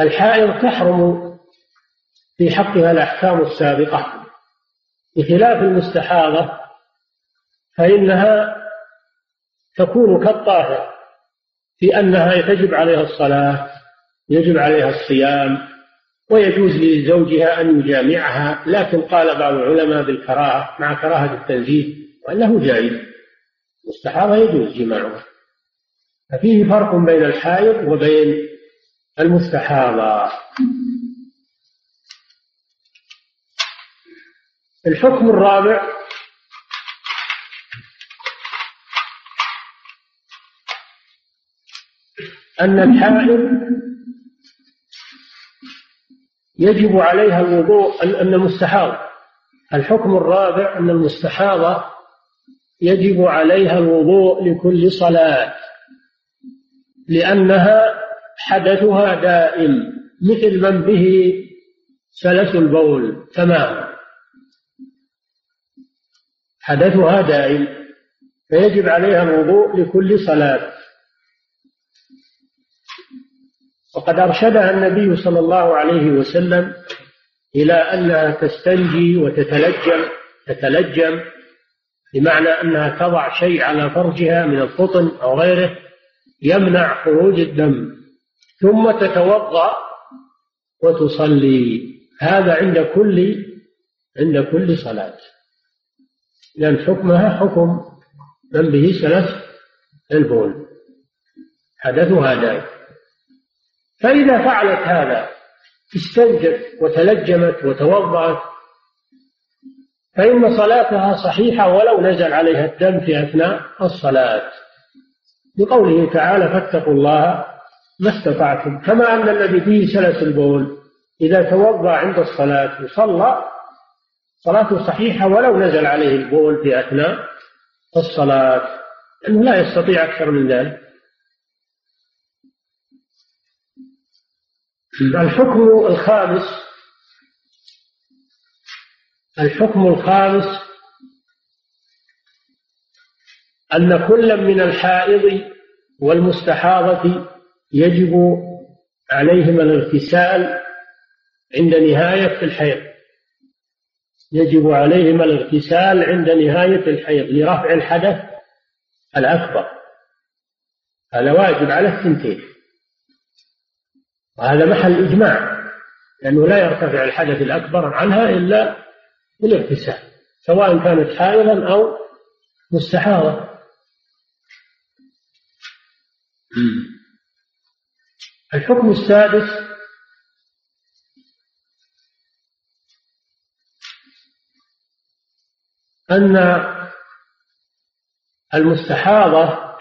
الحائض تحرم في حقها الأحكام السابقة. بخلاف المستحاضة فإنها تكون كالطاهر في أنها تجب عليها الصلاة يجب عليها الصيام ويجوز لزوجها أن يجامعها لكن قال بعض العلماء بالكراهة مع كراهة التنزيه وأنه جائز. مستحاضة يجوز جماعها. ففيه فرق بين الحائض وبين المستحاضة. الحكم الرابع أن الحائض يجب عليها الوضوء أن المستحاضة الحكم الرابع أن المستحاضة يجب عليها الوضوء لكل صلاة لأنها حدثها دائم مثل من به سلس البول. تماما حدثها دائم فيجب عليها الوضوء لكل صلاة. وقد أرشدها النبي صلى الله عليه وسلم إلى أنها تستنجي وتتلجم تتلجم بمعنى أنها تضع شيء على فرجها من القطن أو غيره يمنع خروج الدم ثم تتوضأ وتصلي. هذا عند كل عند كل صلاة. لأن حكمها حكم من به سلس البول. حدثها دائم فإذا فعلت هذا استنجت وتلجمت وتوضأت فإن صلاتها صحيحة ولو نزل عليها الدم في أثناء الصلاة. لقوله تعالى فاتقوا الله ما استطعتم. كما أن الذي فيه سلس البول. إذا توضأ عند الصلاة وصلى صلاته صحيحة ولو نزل عليه البول في أثناء الصلاة. لأنه لا يستطيع أكثر من ذلك. الحكم الخامس الحكم الخامس أن كل من الحائض والمستحاضة يجب عليهما الاغتسال عند نهاية الحيض. يجب عليهما الاغتسال عند نهاية الحيض لرفع الحدث الأكبر. هذا واجب على الثنتين. وهذا محل إجماع لأنه لا يرتفع الحدث الأكبر عنها إلا بالاغتسال سواء كانت حائضا أو مستحاضة الحكم السادس أن المستحاضة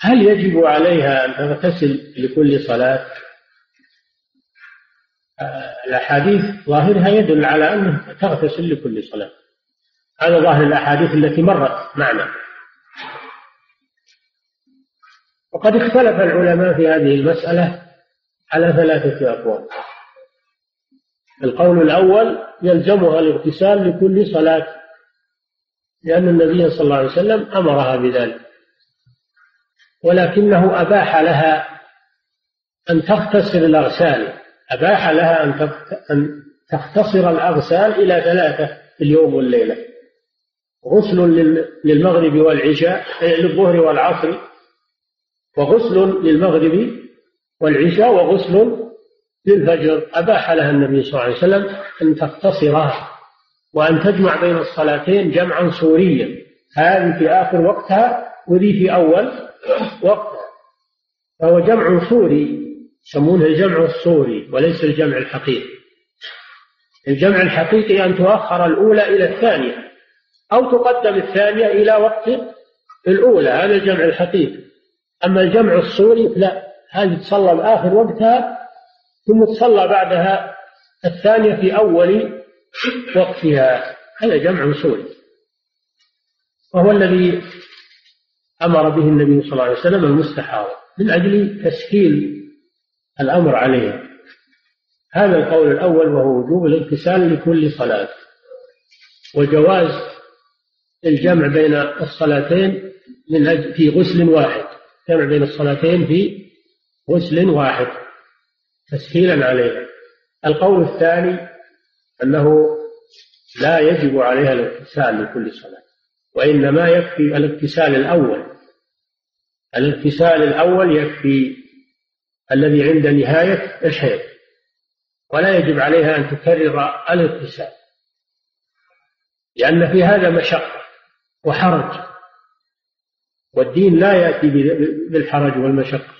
هل يجب عليها أن تغتسل لكل صلاة؟ الأحاديث ظاهرها يدل على أنها تغتسل لكل صلاة. هذا ظاهر الأحاديث التي مرت معنا. وقد اختلف العلماء في هذه المسألة على ثلاثة أقوال. القول الأول يلزمها الاغتسال لكل صلاة لأن النبي صلى الله عليه وسلم أمرها بذلك. ولكنه أباح لها أن تختصر الأغسال. أباح لها أن تختصر الأغسال إلى ثلاثة في اليوم والليلة. غسل للمغرب والعشاء للظهر والعصر وغسل للمغرب والعشاء وغسل للفجر. أباح لها النبي صلى الله عليه وسلم أن تختصرها وأن تجمع بين الصلاتين جمعا سوريا. هذه في آخر وقتها وذي في أول وقتها فهو جمع صوري يسمونه الجمع الصوري وليس الجمع الحقيقي. الجمع الحقيقي أن تؤخر الأولى إلى الثانية أو تقدم الثانية إلى وقت الأولى هذا الجمع الحقيقي. أما الجمع الصوري لا هذه تصلى بآخر وقتها ثم تصلى بعدها الثانية في أول وقتها. هذا جمع صوري. وهو الذي أمر به النبي صلى الله عليه وسلم المستحاضة من أجل تسهيل الأمر عليها هذا القول الأول وهو وجوب الاغتسال لكل صلاة. وجواز الجمع بين الصلاتين من أجل في غسل واحد. جمع بين الصلاتين في غسل واحد. تسهيلا عليها القول الثاني أنه لا يجب عليها الاغتسال لكل صلاة وإنما يكفي الاغتسال الأول. الاغتسال الأول يكفي الذي عند نهاية الحيض ولا يجب عليها أن تكرر الاغتسال لأن في هذا مشقة وحرج والدين لا يأتي بالحرج والمشقة.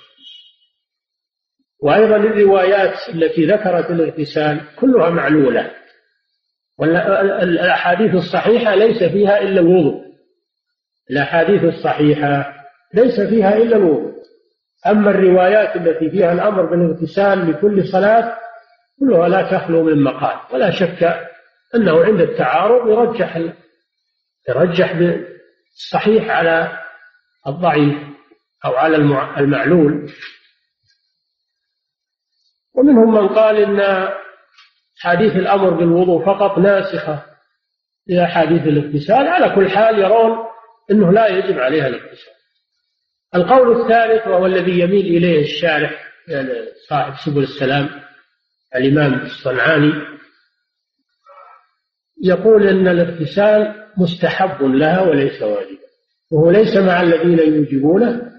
وأيضا الروايات التي ذكرت الاغتسال كلها معلولة والأحاديث الصحيحة ليس فيها إلا الوضوء الأحاديث الصحيحة ليس فيها إلا الوضوء أما الروايات التي فيها الأمر بالإغتسال لكل صلاة كلها لا تخلو من مقال. ولا شك أنه عند التعارض يرجح يرجح بالصحيح على الضعيف أو على المعلول. ومنهم من قال إن حديث الأمر بالوضوء فقط ناسخة لأحاديث الاغتسال على كل حال يرون أنه لا يجب عليها الاغتسال. القول الثالث وهو الذي يميل إليه الشارح يعني صاحب سبل السلام الإمام الصنعاني يقول أن الاغتسال مستحب لها وليس واجبا وهو ليس مع الذين يوجبونه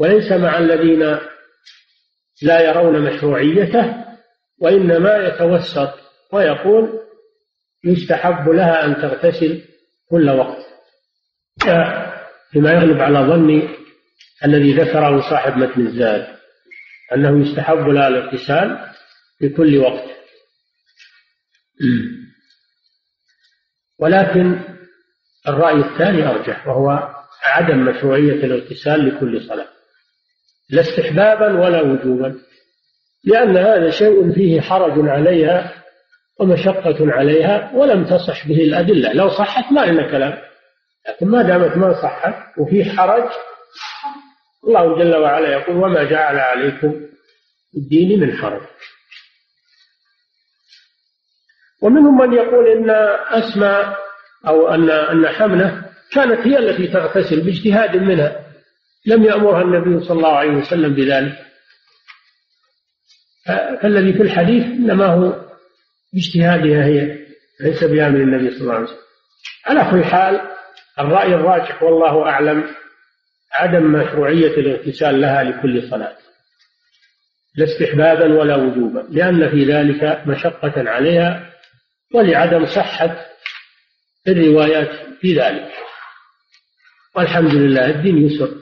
وليس مع الذين لا يرون مشروعيته وإنما يتوسط ويقول يستحب لها أن تغتسل كل وقت. فيما يغلب على ظني الذي ذكره صاحب متن الزاد أنه يستحب لها الاغتسال في كل وقت. ولكن الرأي الثاني أرجح وهو عدم مشروعية الاغتسال لكل صلاة. لا استحبابا ولا وجوبا لأن هذا شيء فيه حرج عليها ومشقة عليها ولم تصح به الأدلة. لو صحت ما لنا كلام لكن ما دامت ما صحت وفيه حرج الله جل وعلا يقول وما جعل عليكم الدين من حرج. ومنهم من يقول إن أسماء أو أن أن حملة كانت هي التي تغتسل باجتهاد منها. لم يأمرها النبي صلى الله عليه وسلم بذلك. فالذي في الحديث إنما هو باجتهادها هي ليس بأمر النبي صلى الله عليه وسلم. على كل حال الرأي الراجح والله أعلم. عدم مشروعية الاغتسال لها لكل صلاة لا استحبابا ولا وجوبا لأن في ذلك مشقة عليها ولعدم صحة الروايات في ذلك. والحمد لله الدين يسر.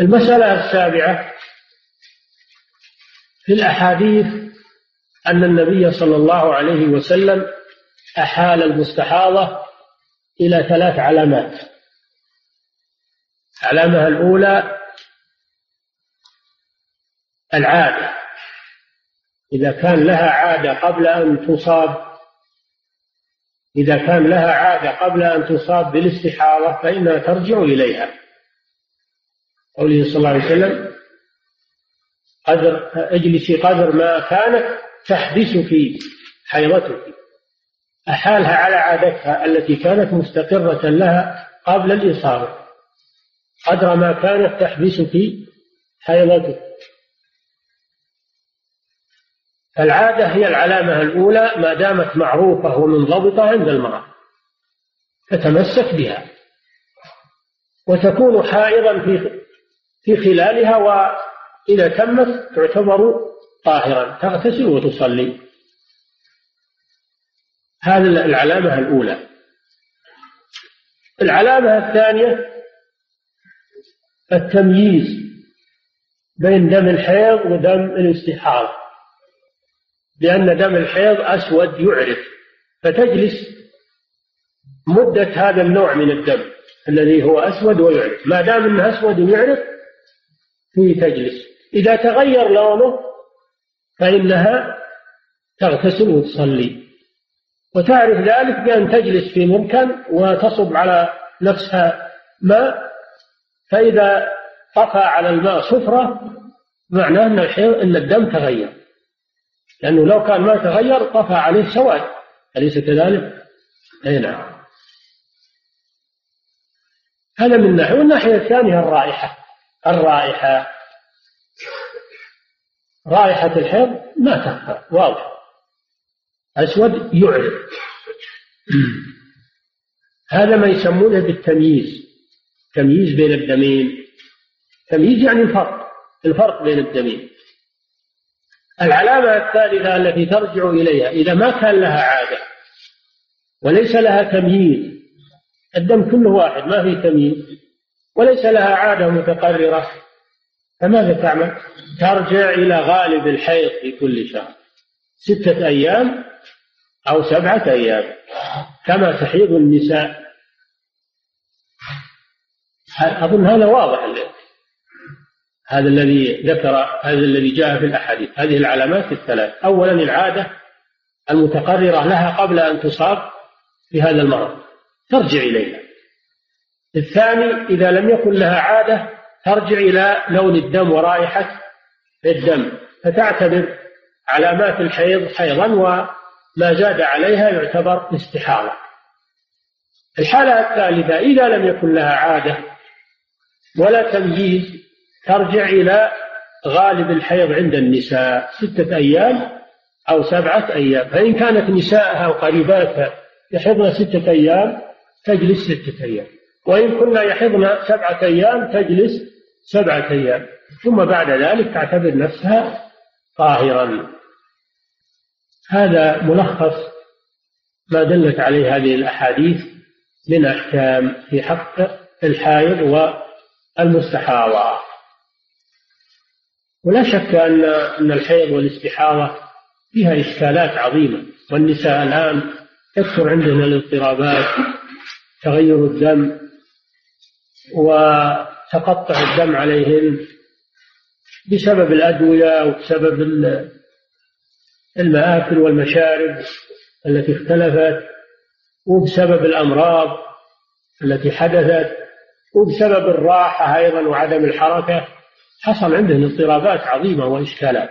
المسألة السابعة في الأحاديث أن النبي صلى الله عليه وسلم أحال المستحاضة إلى ثلاث علامات. العلامة الأولى العادة. إذا كان لها عادة قبل أن تصاب إذا كان لها عادة قبل أن تصاب بالاستحاضة فإنها ترجع إليها. قوله صلى الله عليه وسلم قدر اجلسي قدر ما كانت تحبسك حيضتك. أحالها على عادتها التي كانت مستقرة لها قبل الإصابة قدر ما كانت تحبسك حيضتك العادة هي العلامة الأولى ما دامت معروفة ومنضبطة عند المرأة. تتمسك بها. وتكون حائضا في في خلالها وإذا تمت تعتبر طاهرا. تغتسل وتصلي. هذه العلامة الأولى. العلامة الثانية التمييز بين دم الحيض ودم الاستحاضة لأن دم الحيض أسود يعرف فتجلس مدة هذا النوع من الدم الذي هو أسود ويعرف. ما دام أنه أسود يعرف فيه تجلس. إذا تغير لونه فإنها تغتسل وتصلي. وتعرف ذلك بأن تجلس في مكان وتصب على نفسها ماء فإذا طفى على الماء صفرة معناه أن أن الدم تغير. لأنه لو كان ما تغير طفى عليه سواد. أليس كذلك؟ أي نعم. هذا من ناحية. والناحية الثانية الرائحة. الرائحة. رائحة الحيض ما تخفى واضح. أسود يعرف. هذا ما يسمونه بالتمييز. تمييز بين الدمين. تمييز يعني الفرق. الفرق بين الدمين. العلامة الثالثة التي ترجع إليها إذا ما كان لها عادة وليس لها تمييز الدم كله واحد ما في تمييز. وليس لها عادة متقررة فماذا تعمل؟ ترجع إلى غالب الحيض في كل شهر. ستة أيام أو سبعة أيام كما تحيض النساء. أظن هذا واضح هذا الذي ذكر هذا الذي جاء في الأحاديث. هذه العلامات الثلاث. أولا العادة المتقررة لها قبل أن تصاب في هذا المرض. ترجع إليها. الثاني إذا لم يكن لها عادة ترجع إلى لون الدم ورائحة الدم. فتعتبر علامات الحيض حيضا وما زاد عليها يعتبر استحاضة. الحالة الثالثة إذا لم يكن لها عادة ولا تمييز ترجع إلى غالب الحيض عند النساء ستة أيام أو سبعة أيام. فإن كانت نساءها وقريباتها يحضن ستة أيام تجلس ستة أيام. وإن كنا يحضن سبعة أيام تجلس سبعة أيام. ثم بعد ذلك تعتبر نفسها طاهرا. هذا ملخص ما دلت عليه هذه الأحاديث من أحكام في حق الحائض والمستحاضة. ولا شك أن أن الحيض والاستحاضة فيها إشكالات عظيمة. والنساء الآن يكثر عندنا الاضطرابات تغير الدم وتقطع الدم عليهن بسبب الأدوية وبسبب المآكل والمشارب التي اختلفت وبسبب الأمراض التي حدثت وبسبب الراحة أيضا وعدم الحركة حصل عندهم اضطرابات عظيمة وإشكالات.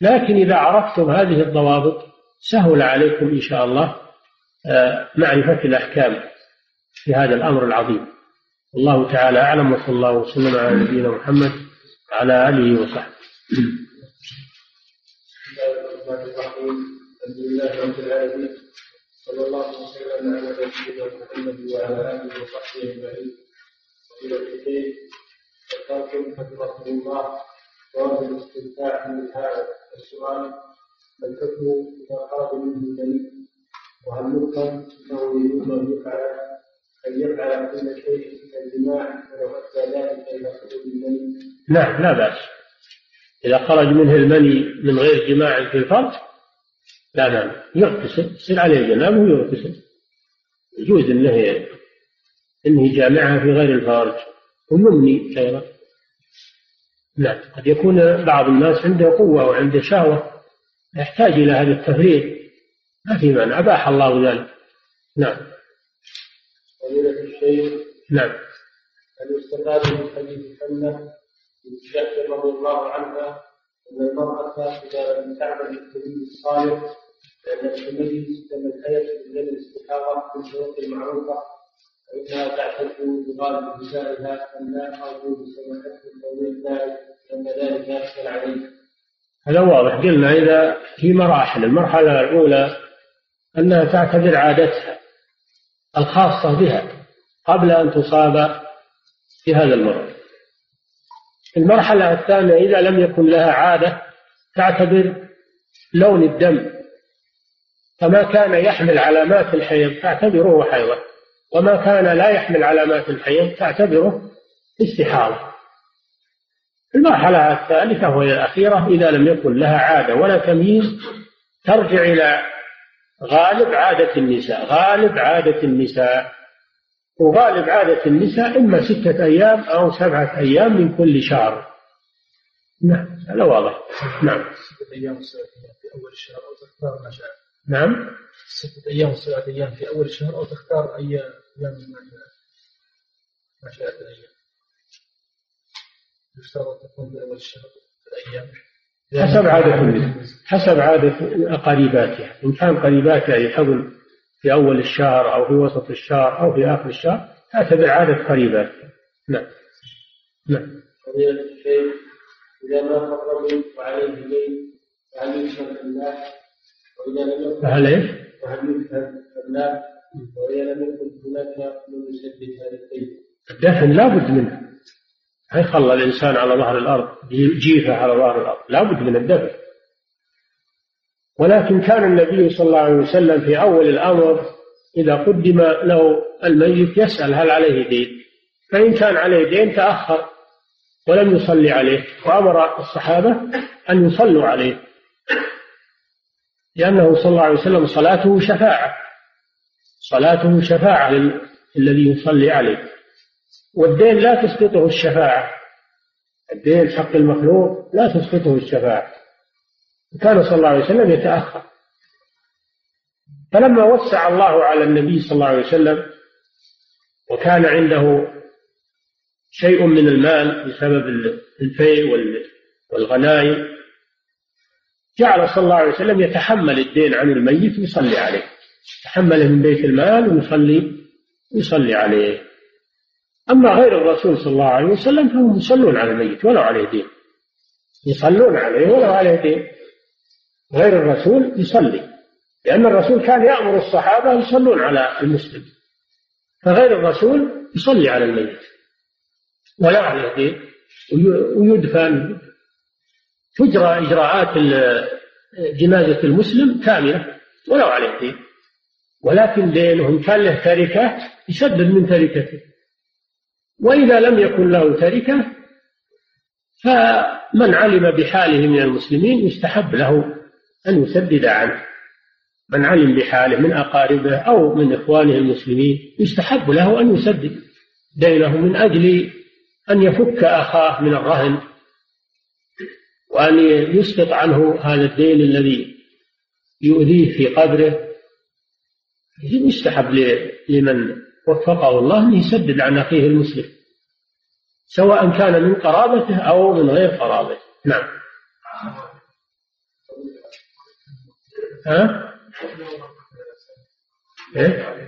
لكن إذا عرفتم هذه الضوابط سهل عليكم إن شاء الله آه، معرفة الأحكام في هذا الأمر العظيم. الله تعالى أعلم وصلى الله وسلم على نبينا محمد وعلى آله وصحبه. الحمد لله رب العالمين صلى الله وسلم على نبينا محمد وعلى اله وصحبه اجمعين إلى الحديث ذكرتم حفظكم الله جواز الاستمتاع من هذا السؤال الحكم اذا خرج منه الجميع وهل يفهم انه يجوز ان يفعل ان يفعل كل شيء من الجماع ولو ادى ذلك إلى خروج المني؟ نعم لا بأس إذا خرج منه المني من غير جماع في الفرج لا نعم يغتسل يصير عليه جنابه ويغتسل. يجوز إنه إنه جامعها في غير الفرج ويمني أيضا نعم قد يكون بعض الناس عنده قوة وعنده شهوة يحتاج إلى هذا التفريغ. ما في مانع أباح الله ذلك. نعم. نعم. هل يستفاد من حديث حمله بن رضي الله عنها أن المرأة إذا لم تعمل التمييز الصالح لأن التمييز كما الحياة من الاستحاضة من الشروط المعروفة فإنها تعتد بغالب نسائها أن لا أرجو بسماحتكم توليد ذلك لأن ذلك يحصل عليه. هذا واضح قلنا إذا في مراحل المرحلة الأولى أنها تعتبر عادتها الخاصة بها قبل أن تصاب بهذا المرض المرحلة الثانية إذا لم يكن لها عادة تعتبر لون الدم. فما كان يحمل علامات الحيض تعتبره حيضا. وما كان لا يحمل علامات الحيض تعتبره استحاضة. المرحلة الثالثة وهي الأخيرة إذا لم يكن لها عادة ولا تمييز ترجع إلى غالب عادة النساء غالب عادة النساء. وغالب عادة النساء إما ستة أيام أو سبعة أيام من كل شهر. نعم هذا واضح. نعم. ستة أيام وسبعة أيام في أول الشهر أو تختار ما شاء نعم. ستة أيام وسبعة أيام في أول الشهر أو تختار أي أيام ما شاء الأيام يشترط تكون في أول الشهر الأيام حسب عادة النساء حسب عادة قريباتها إن كان قريباتها يحضن في أول الشهر أو في وسط الشهر أو في آخر الشهر تعتبر عادة قريباتها نعم. نعم. فضيلة الشيخ إذا ما رجل وعليه دين فهل يشهد بالله وإذا لم يكن فهل إيش؟ فهل يشهد بالله وإذا لم يكن هناك من يسدد هذا الدين؟ الدفن لابد منه. ما يخلى الإنسان على ظهر الأرض جيفة على ظهر الأرض. لابد من الدفن. ولكن كان النبي صلى الله عليه وسلم في أول الأمر إذا قدم له الميت يسأل هل عليه دين. فإن كان عليه دين تأخر ولم يصلي عليه وأمر الصحابة أن يصلوا عليه. لأنه صلى الله عليه وسلم صلاته شفاعة. صلاته شفاعة للذي يصلي عليه. والدين لا تسقطه الشفاعة. الدين حق المخلوق لا تسقطه الشفاعة. كان صلى الله عليه وسلم يتأخر. فلما وسع الله على النبي صلى الله عليه وسلم وكان عنده شيء من المال بسبب الفيء والغنائم جعل صلى الله عليه وسلم يتحمل الدين عن الميت ويصلي عليه. يتحمله من بيت المال ويصلي ويصلي عليه. أما غير الرسول صلى الله عليه وسلم فهم يصلون على الميت ولو عليه دين. يصلون عليه ولو عليه دين. غير الرسول يصلي لأن الرسول كان يأمر الصحابة يصلون على المسلم فغير الرسول يصلي على الميت. ولا عليه ويدفن. تجرى إجراءات جنازة المسلم كاملة ولو عليه دين ولكن دينهم كان له تركة يسدد من تركته. وإذا لم يكن له تركة فمن علم بحاله من المسلمين يستحب له أن يسدد عنه. من علم بحاله من أقاربه أو من إخوانه المسلمين يستحب له أن يسدد دينه من أجل أن يفك أخاه من الرهن وأن يسقط عنه هذا الدين الذي يؤذيه في قبره. يستحب لمن وفقه الله أن يسدد عن أخيه المسلم سواء كان من قرابته أو من غير قرابته. نعم. ها؟ إيه؟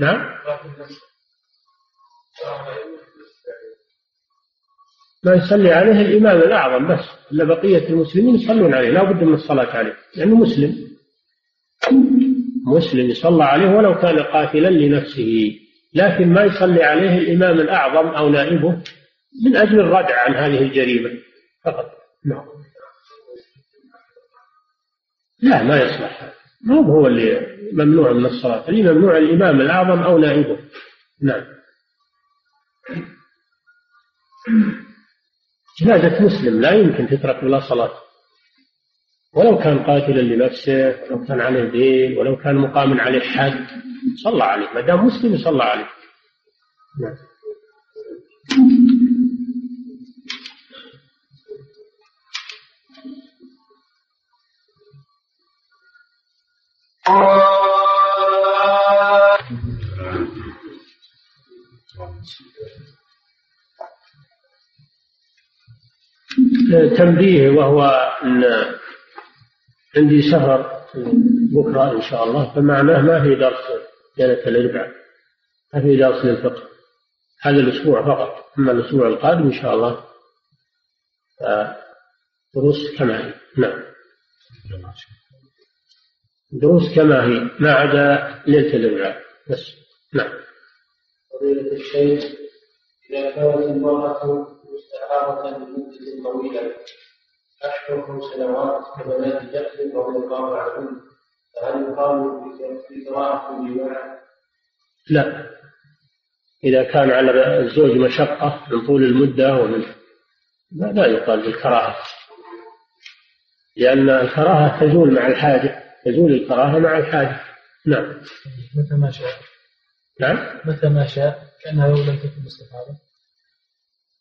نعم ما يصلي عليه الإمام الأعظم بس إلا بقية المسلمين يصلون عليه لا بد من الصلاة عليه لأنه مسلم مسلم يصلى عليه ولو كان قاتلا لنفسه لكن ما يصلي عليه الإمام الأعظم أو نائبه من أجل الردع عن هذه الجريمة فقط نعم لا ما يصلح. ما هو اللي ممنوع من الصلاة. اللي ممنوع الإمام الأعظم أو نائبه. نعم. جنازة مسلم لا يمكن تترك بلا صلاة. ولو كان قاتلا لنفسه ولو كان عليه دين ولو كان مقام عليه حد صلى عليه. ما دام مسلم يصلى عليه. نعم. تنبيه وهو عندي سفر بكرة إن شاء الله فمعناه ما في درس ليلة الأربعاء ما في درس للفقه. هذا الأسبوع فقط أما الأسبوع القادم إن شاء الله دروس كما هي نعم. دروس كما هي ما عدا ليلة الأربعاء بس. نعم. فضيلة الشيخ إذا كانت المرأة مستعارة لمدة طويلة أشهر سنوات كبنات جهل رضي الله عنهم فهل يقال بقراءة الجماع؟ لا. إذا كان على الزوج مشقة من طول المدة ومن لا, لا يقال بالكراهة. لأن الكراهة تزول مع الحاجة. تزول الكراهة مع الحاجة نعم. متى ما شاء. نعم. متى ما شاء. كأنها لو لم تكن مستحاضة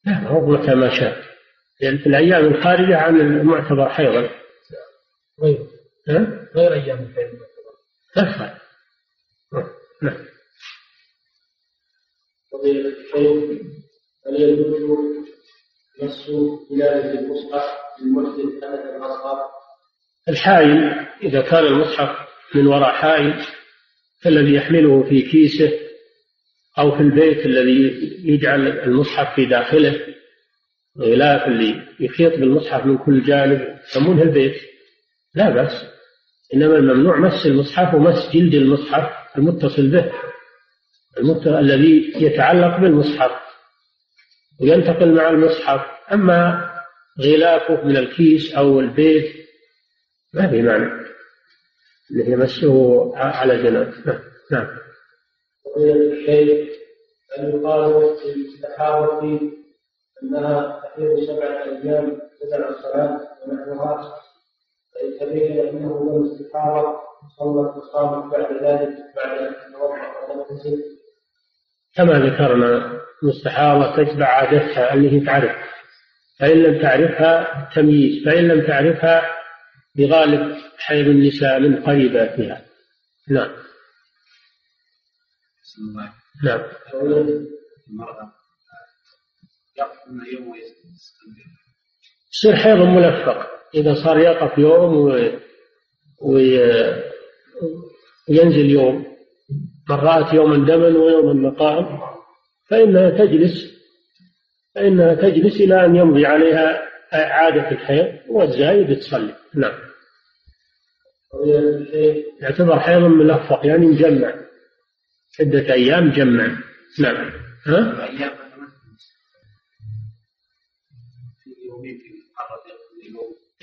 لا هو متى ما شاء. في الأيام الخارجة عن المعتبر حيضا. غير. ها؟ غير أيام الحيض لا نعم. فضيلة الشيخ هل يجوز مس بلاد المصحف للمحدث حدث الأصغر؟ الحائل إذا كان المصحف من وراء حائل كالذي يحمله في كيسه أو في البيت الذي يجعل المصحف في داخله غلاف اللي يحيط بالمصحف من كل جانب يسمونه البيت لا بأس إنما الممنوع مس المصحف ومس جلد المصحف المتصل به. الذي يتعلق بالمصحف وينتقل مع المصحف أما غلافه من الكيس أو البيت ما في معنى اللي يمسه على جناب نعم نعم. الشيخ أن يقال في الاستحاضة أنها تحيض سبعة أيام بدل الصلاة ونحوها. فإن تبين أنه لم استحاضة صلت وصامت بعد ذلك بعد أن تتوضأ وتغتسل كما ذكرنا المستحاضة تتبع عادتها اللي هي تعرف. فإن لم تعرفها تمييز فإن لم تعرفها بغالب حيض النساء من قريباتها. نعم. نعم. المرأة يصير حيض ملفق. إذا صار يقف يوم و... و... وينزل يوم. مرات يوم دما ويوم نقاء فإنها تجلس. فإنها تجلس إلى أن يمضي عليها عادة الحيض والزايد تصلي نعم. يعتبر حيض ملفق يعني مجمع. عدة أيام جمع. نعم. ها؟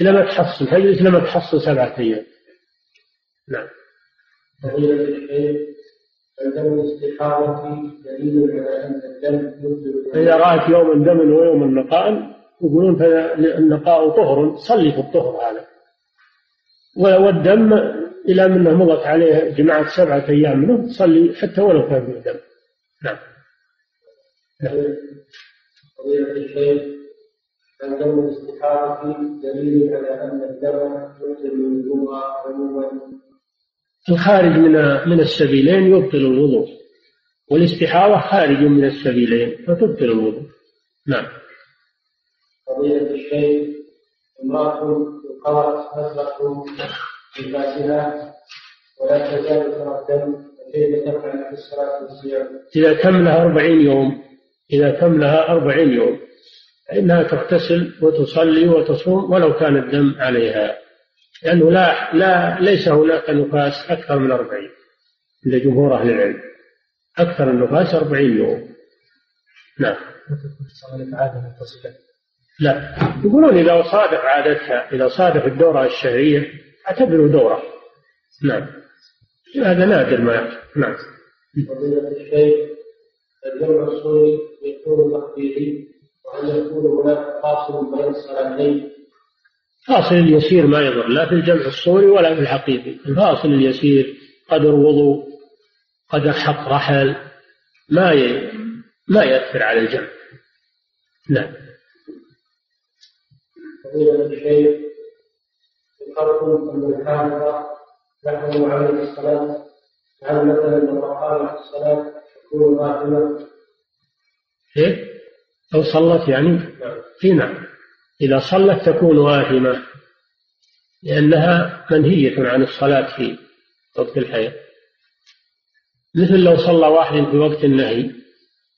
إلى ما تحصل. تجلس لما تحصل سبعة أيام. نعم. الشيخ الدم رأت يوم دم ويوم نقاء يقولون النقاء طهر صلي في الطهر هذا. والدم إلى منه مضت عليه جماعة سبعة أيام منه تصلي حتى ولو كان في دم نعم. الدم الاستحاضة دليل على أن الدم يبطل الوضوء عموما الخارج من من السبيلين يبطل الوضوء والاستحاضة خارج من السبيلين فتبطل الوضوء. نعم. الشيخ امرأة قرأت نزلة لباسها ولا تزال ترى الدم فكيف تفعل في الصلاة والصيام؟ إذا تم لها أربعين يوم إذا تم لها أربعين يوم فإنها تغتسل وتصلي وتصوم ولو كان الدم عليها. لأنه لا لا ليس هناك نفاس أكثر من أربعين عند جمهور أهل العلم. أكثر النفاس أربعين يوم. نعم. لا. يقولون إذا صادف عادتها إذا صادف الدورة الشهرية أعتبره دورة. نعم. هذا نادر ما يحصل. نعم. يكون تقديري يكون هناك فاصل بين الصلاتين الفاصل اليسير ما يضر لا في الجمع الصوري ولا في الحقيقي. الفاصل اليسير قدر وضوء قدر حق رحل ما ي... ما يأثر على الجمع. نعم. فضيلة الشيخ ذكرتم أن الحافظ يحرم عليه الصلاة هل مثلا لو أقامت الصلاة تكون باطلة؟ إيه؟ لو صلت يعني؟ في نعم. إذا صلت تكون واهمة لأنها منهية عن الصلاة في وقت الحياة مثل لو صلى واحد في وقت النهي.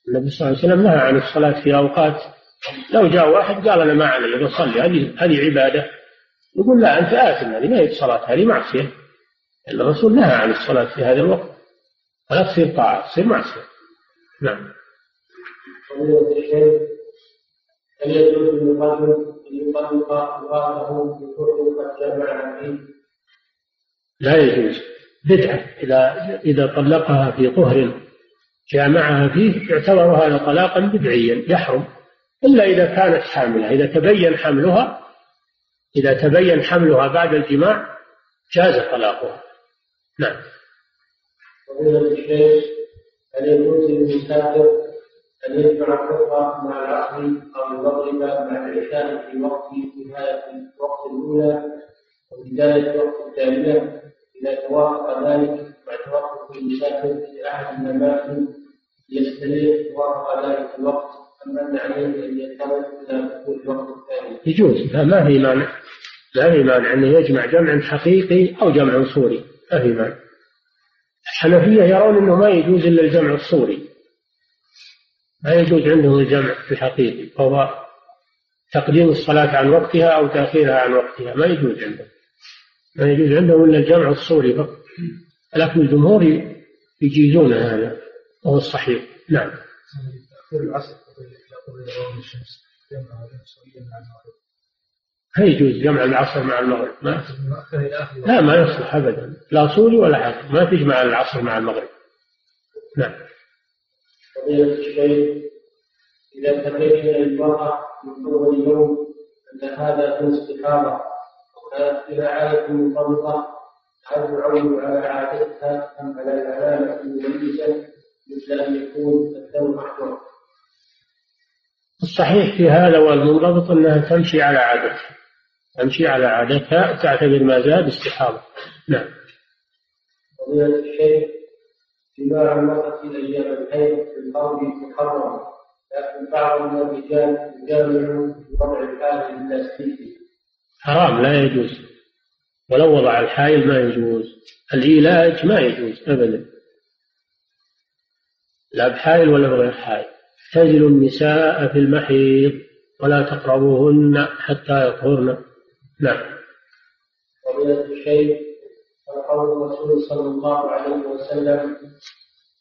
النبي صلى الله عليه وسلم نهى عن الصلاة في أوقات لو جاء واحد قال أنا ما علي بصلي هذه هذه عبادة. يقول لا أنت آثم هذه ما هي صلاة هذه معصية. الرسول نهى عن الصلاة في هذا الوقت. ولا تصير طاعة تصير معصية. نعم. هل يجوز للرجل أن يطلق امرأته بكفر قد جمع فيه؟ لا يجوز. بدعة إذا إذا طلقها في طهر جامعها فيه يعتبر هذا طلاقا بدعيا يحرم. إلا إذا كانت حاملة إذا تبين حملها إذا تبين حملها بعد الجماع جاز طلاقها. نعم. فضيلة الشيخ هل يجوز للمسافر أن يجمع الكفر مع العصر أو المغرب مع العشاء في وقت نهاية الوقت الأولى وبداية الوقت الثانية؟ إذا توافق ذلك مع توافق المسافر في أحد الأماكن يستريح توافق ذلك الوقت. يجوز. ما في مانع. ما في مانع أنه يجمع جمع حقيقي أو جمع صوري. ما في مانع. الحنفية يرون أنه ما يجوز إلا الجمع الصوري. ما يجوز عندهم الجمع الحقيقي فهو تقديم الصلاة عن وقتها أو تأخيرها عن وقتها. ما يجوز عندهم ما يجوز عندهم إلا الجمع الصوري فقط. لكن الجمهور يجيزون هذا. وهو الصحيح. نعم. العصر. هل يجوز جمع العصر مع المغرب. ما لا ما يصلح ابدا. لا صولي ولا حاجة ما تجمع العصر مع المغرب. نعم. فضيلة الشيخ إذا تبين للمرأة من أول يوم أن هذا من استحارة إلى عادة منضبطة هل تعود على عادتها أم على العلامة المميزة مثل أن يكون الدم أحمر؟ الصحيح في هذا والمنضبط أنها تمشي على عادتها. تمشي على عادتها تعتبر ما زاد استحاضة نعم الشيخ جماع المرأة أيام الحيض في الأرض محرم لكن بعض من الرجال يجامع الحائل البلاستيكي حرام لا يجوز. ولو وضع الحائل ما يجوز. العلاج ما يجوز أبدا. لا بحائل ولا بغير حائل اعتزلوا النساء في المحيض ولا تقربوهن حتى يطهرن. نعم. فضيلة الشيخ قول الرسول صلى الله عليه وسلم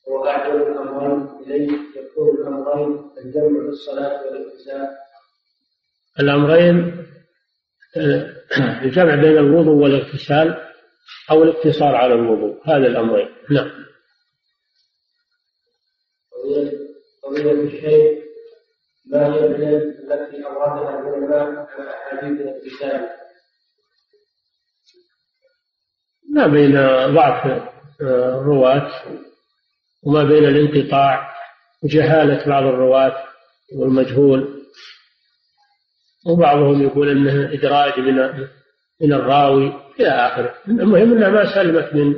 هو أعجب الأمرين إليه يكون الأمرين الجمع في الصلاة والاغتسال الأمرين آه، الجمع بين الوضوء والاغتسال أو الاقتصار على الوضوء هذا الأمرين. نعم. فضيلة الشيخ ما هي العلل التي أوردها العلماء على أحاديث الاغتسال ما بين ضعف آه، الرواة وما بين الانقطاع وجهالة بعض الرواة والمجهول. وبعضهم يقول إنه إدراج من من الراوي إلى آخره. المهم إنها ما سلمت من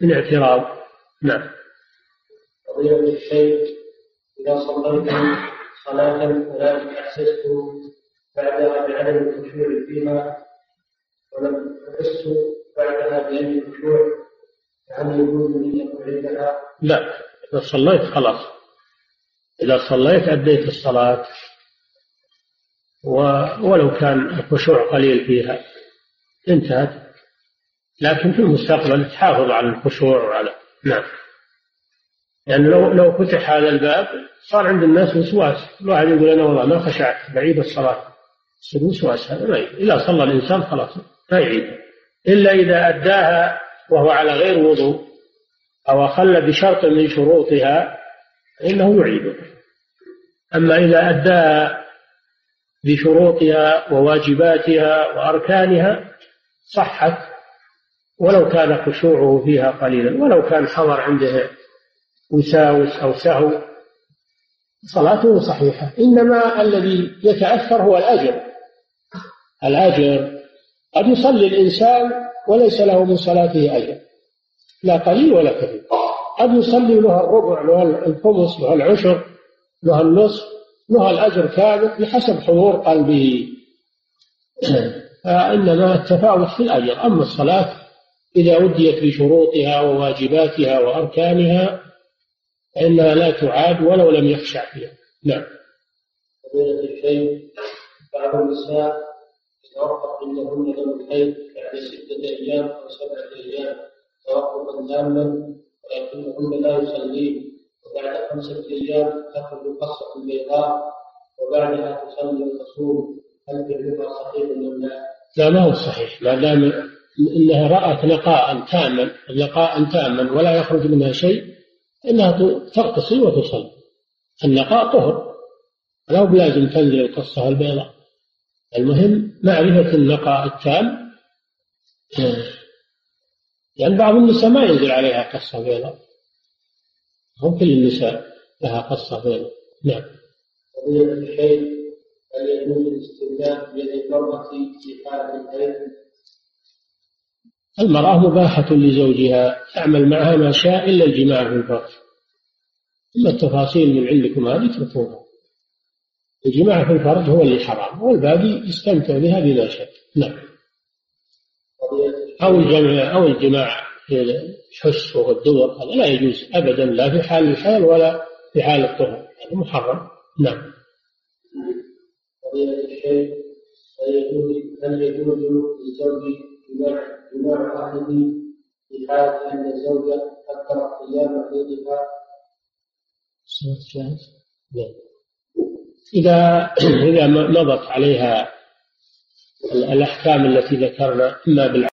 من اعتراض. نعم. قضية الشيخ إذا صليت صلاة ولكن أحسست بعدها بعدم الخشوع فيها ولم أحس بعدها بأي خشوع هل يجوز لي أن أعيدها؟ لا إذا صليت خلاص. إذا صليت أديت الصلاة ولو كان الخشوع قليل فيها انتهت. لكن في المستقبل تحافظ على الخشوع وعلى نعم. يعني لو لو فتح هذا الباب صار عند الناس وسواس الواحد يقول أنا والله ما خشعت بعيد الصلاة. يصير وسواس هذا ما إذا صلى الإنسان خلاص ما يعيد. إلا إذا أداها وهو على غير وضوء أو أخل بشرط من شروطها فإنه يعيده أما إذا أداها بشروطها وواجباتها وأركانها صحت ولو كان خشوعه فيها قليلا ولو كان حضر عنده وساوس أو سهو صلاته صحيحة. إنما الذي يتأثر هو الأجر. الأجر قد يصلي الإنسان وليس له من صلاته أجر. لا قليل ولا كثير قد يصلي له الربع له الخمس له العشر له النصف له الأجر كامل بحسب حضور قلبه. فإنما التفاوت في الأجر. أما الصلاة إذا أديت بشروطها وواجباتها وأركانها فإنها لا تعاد ولو لم يخشع فيها. نعم. فضيلة الشيخ بعض النساء يتوقف عندهن دم الحيض بعد ستة أيام أو سبعة أيام توقفا تاما ولكنهن لا يصلين وبعد خمسة أيام تخرج قصة بيضاء وبعدها تصلي وتصوم هل فعلها صحيح أم لا؟ لا ما هو صحيح. ما دام إنها رأت نقاء تاما نقاء تاما ولا يخرج منها شيء. إنها تغتسل وتصلي النقاء طهر. لا بلازم تنزل القصة البيضاء المهم معرفة النقاء التام. لأن بعض النساء ما ينزل عليها قصة بيضاء هم كل النساء لها قصة بيضاء نعم. قضية الحيض هل يجوز بيد المرأة في الحيض؟ المرأة مباحة لزوجها تعمل معها ما شاء إلا الجماع في الفرج أما التفاصيل من عندكم هذه اتركوها الجماع في الفرج هو اللي حرام والباقي يستمتع بها بما شاء نعم. أو الجمع أو الجماع في الحس والدبر هذا لا يجوز أبدا لا في حال الحال ولا في حال الطهر هذا محرم. نعم. الشيخ هل يجوز للزوج في حال أن الزوجة أكثر؟ نعم إذا إذا مضت عليها الأحكام التي ذكرنا إما بالعقل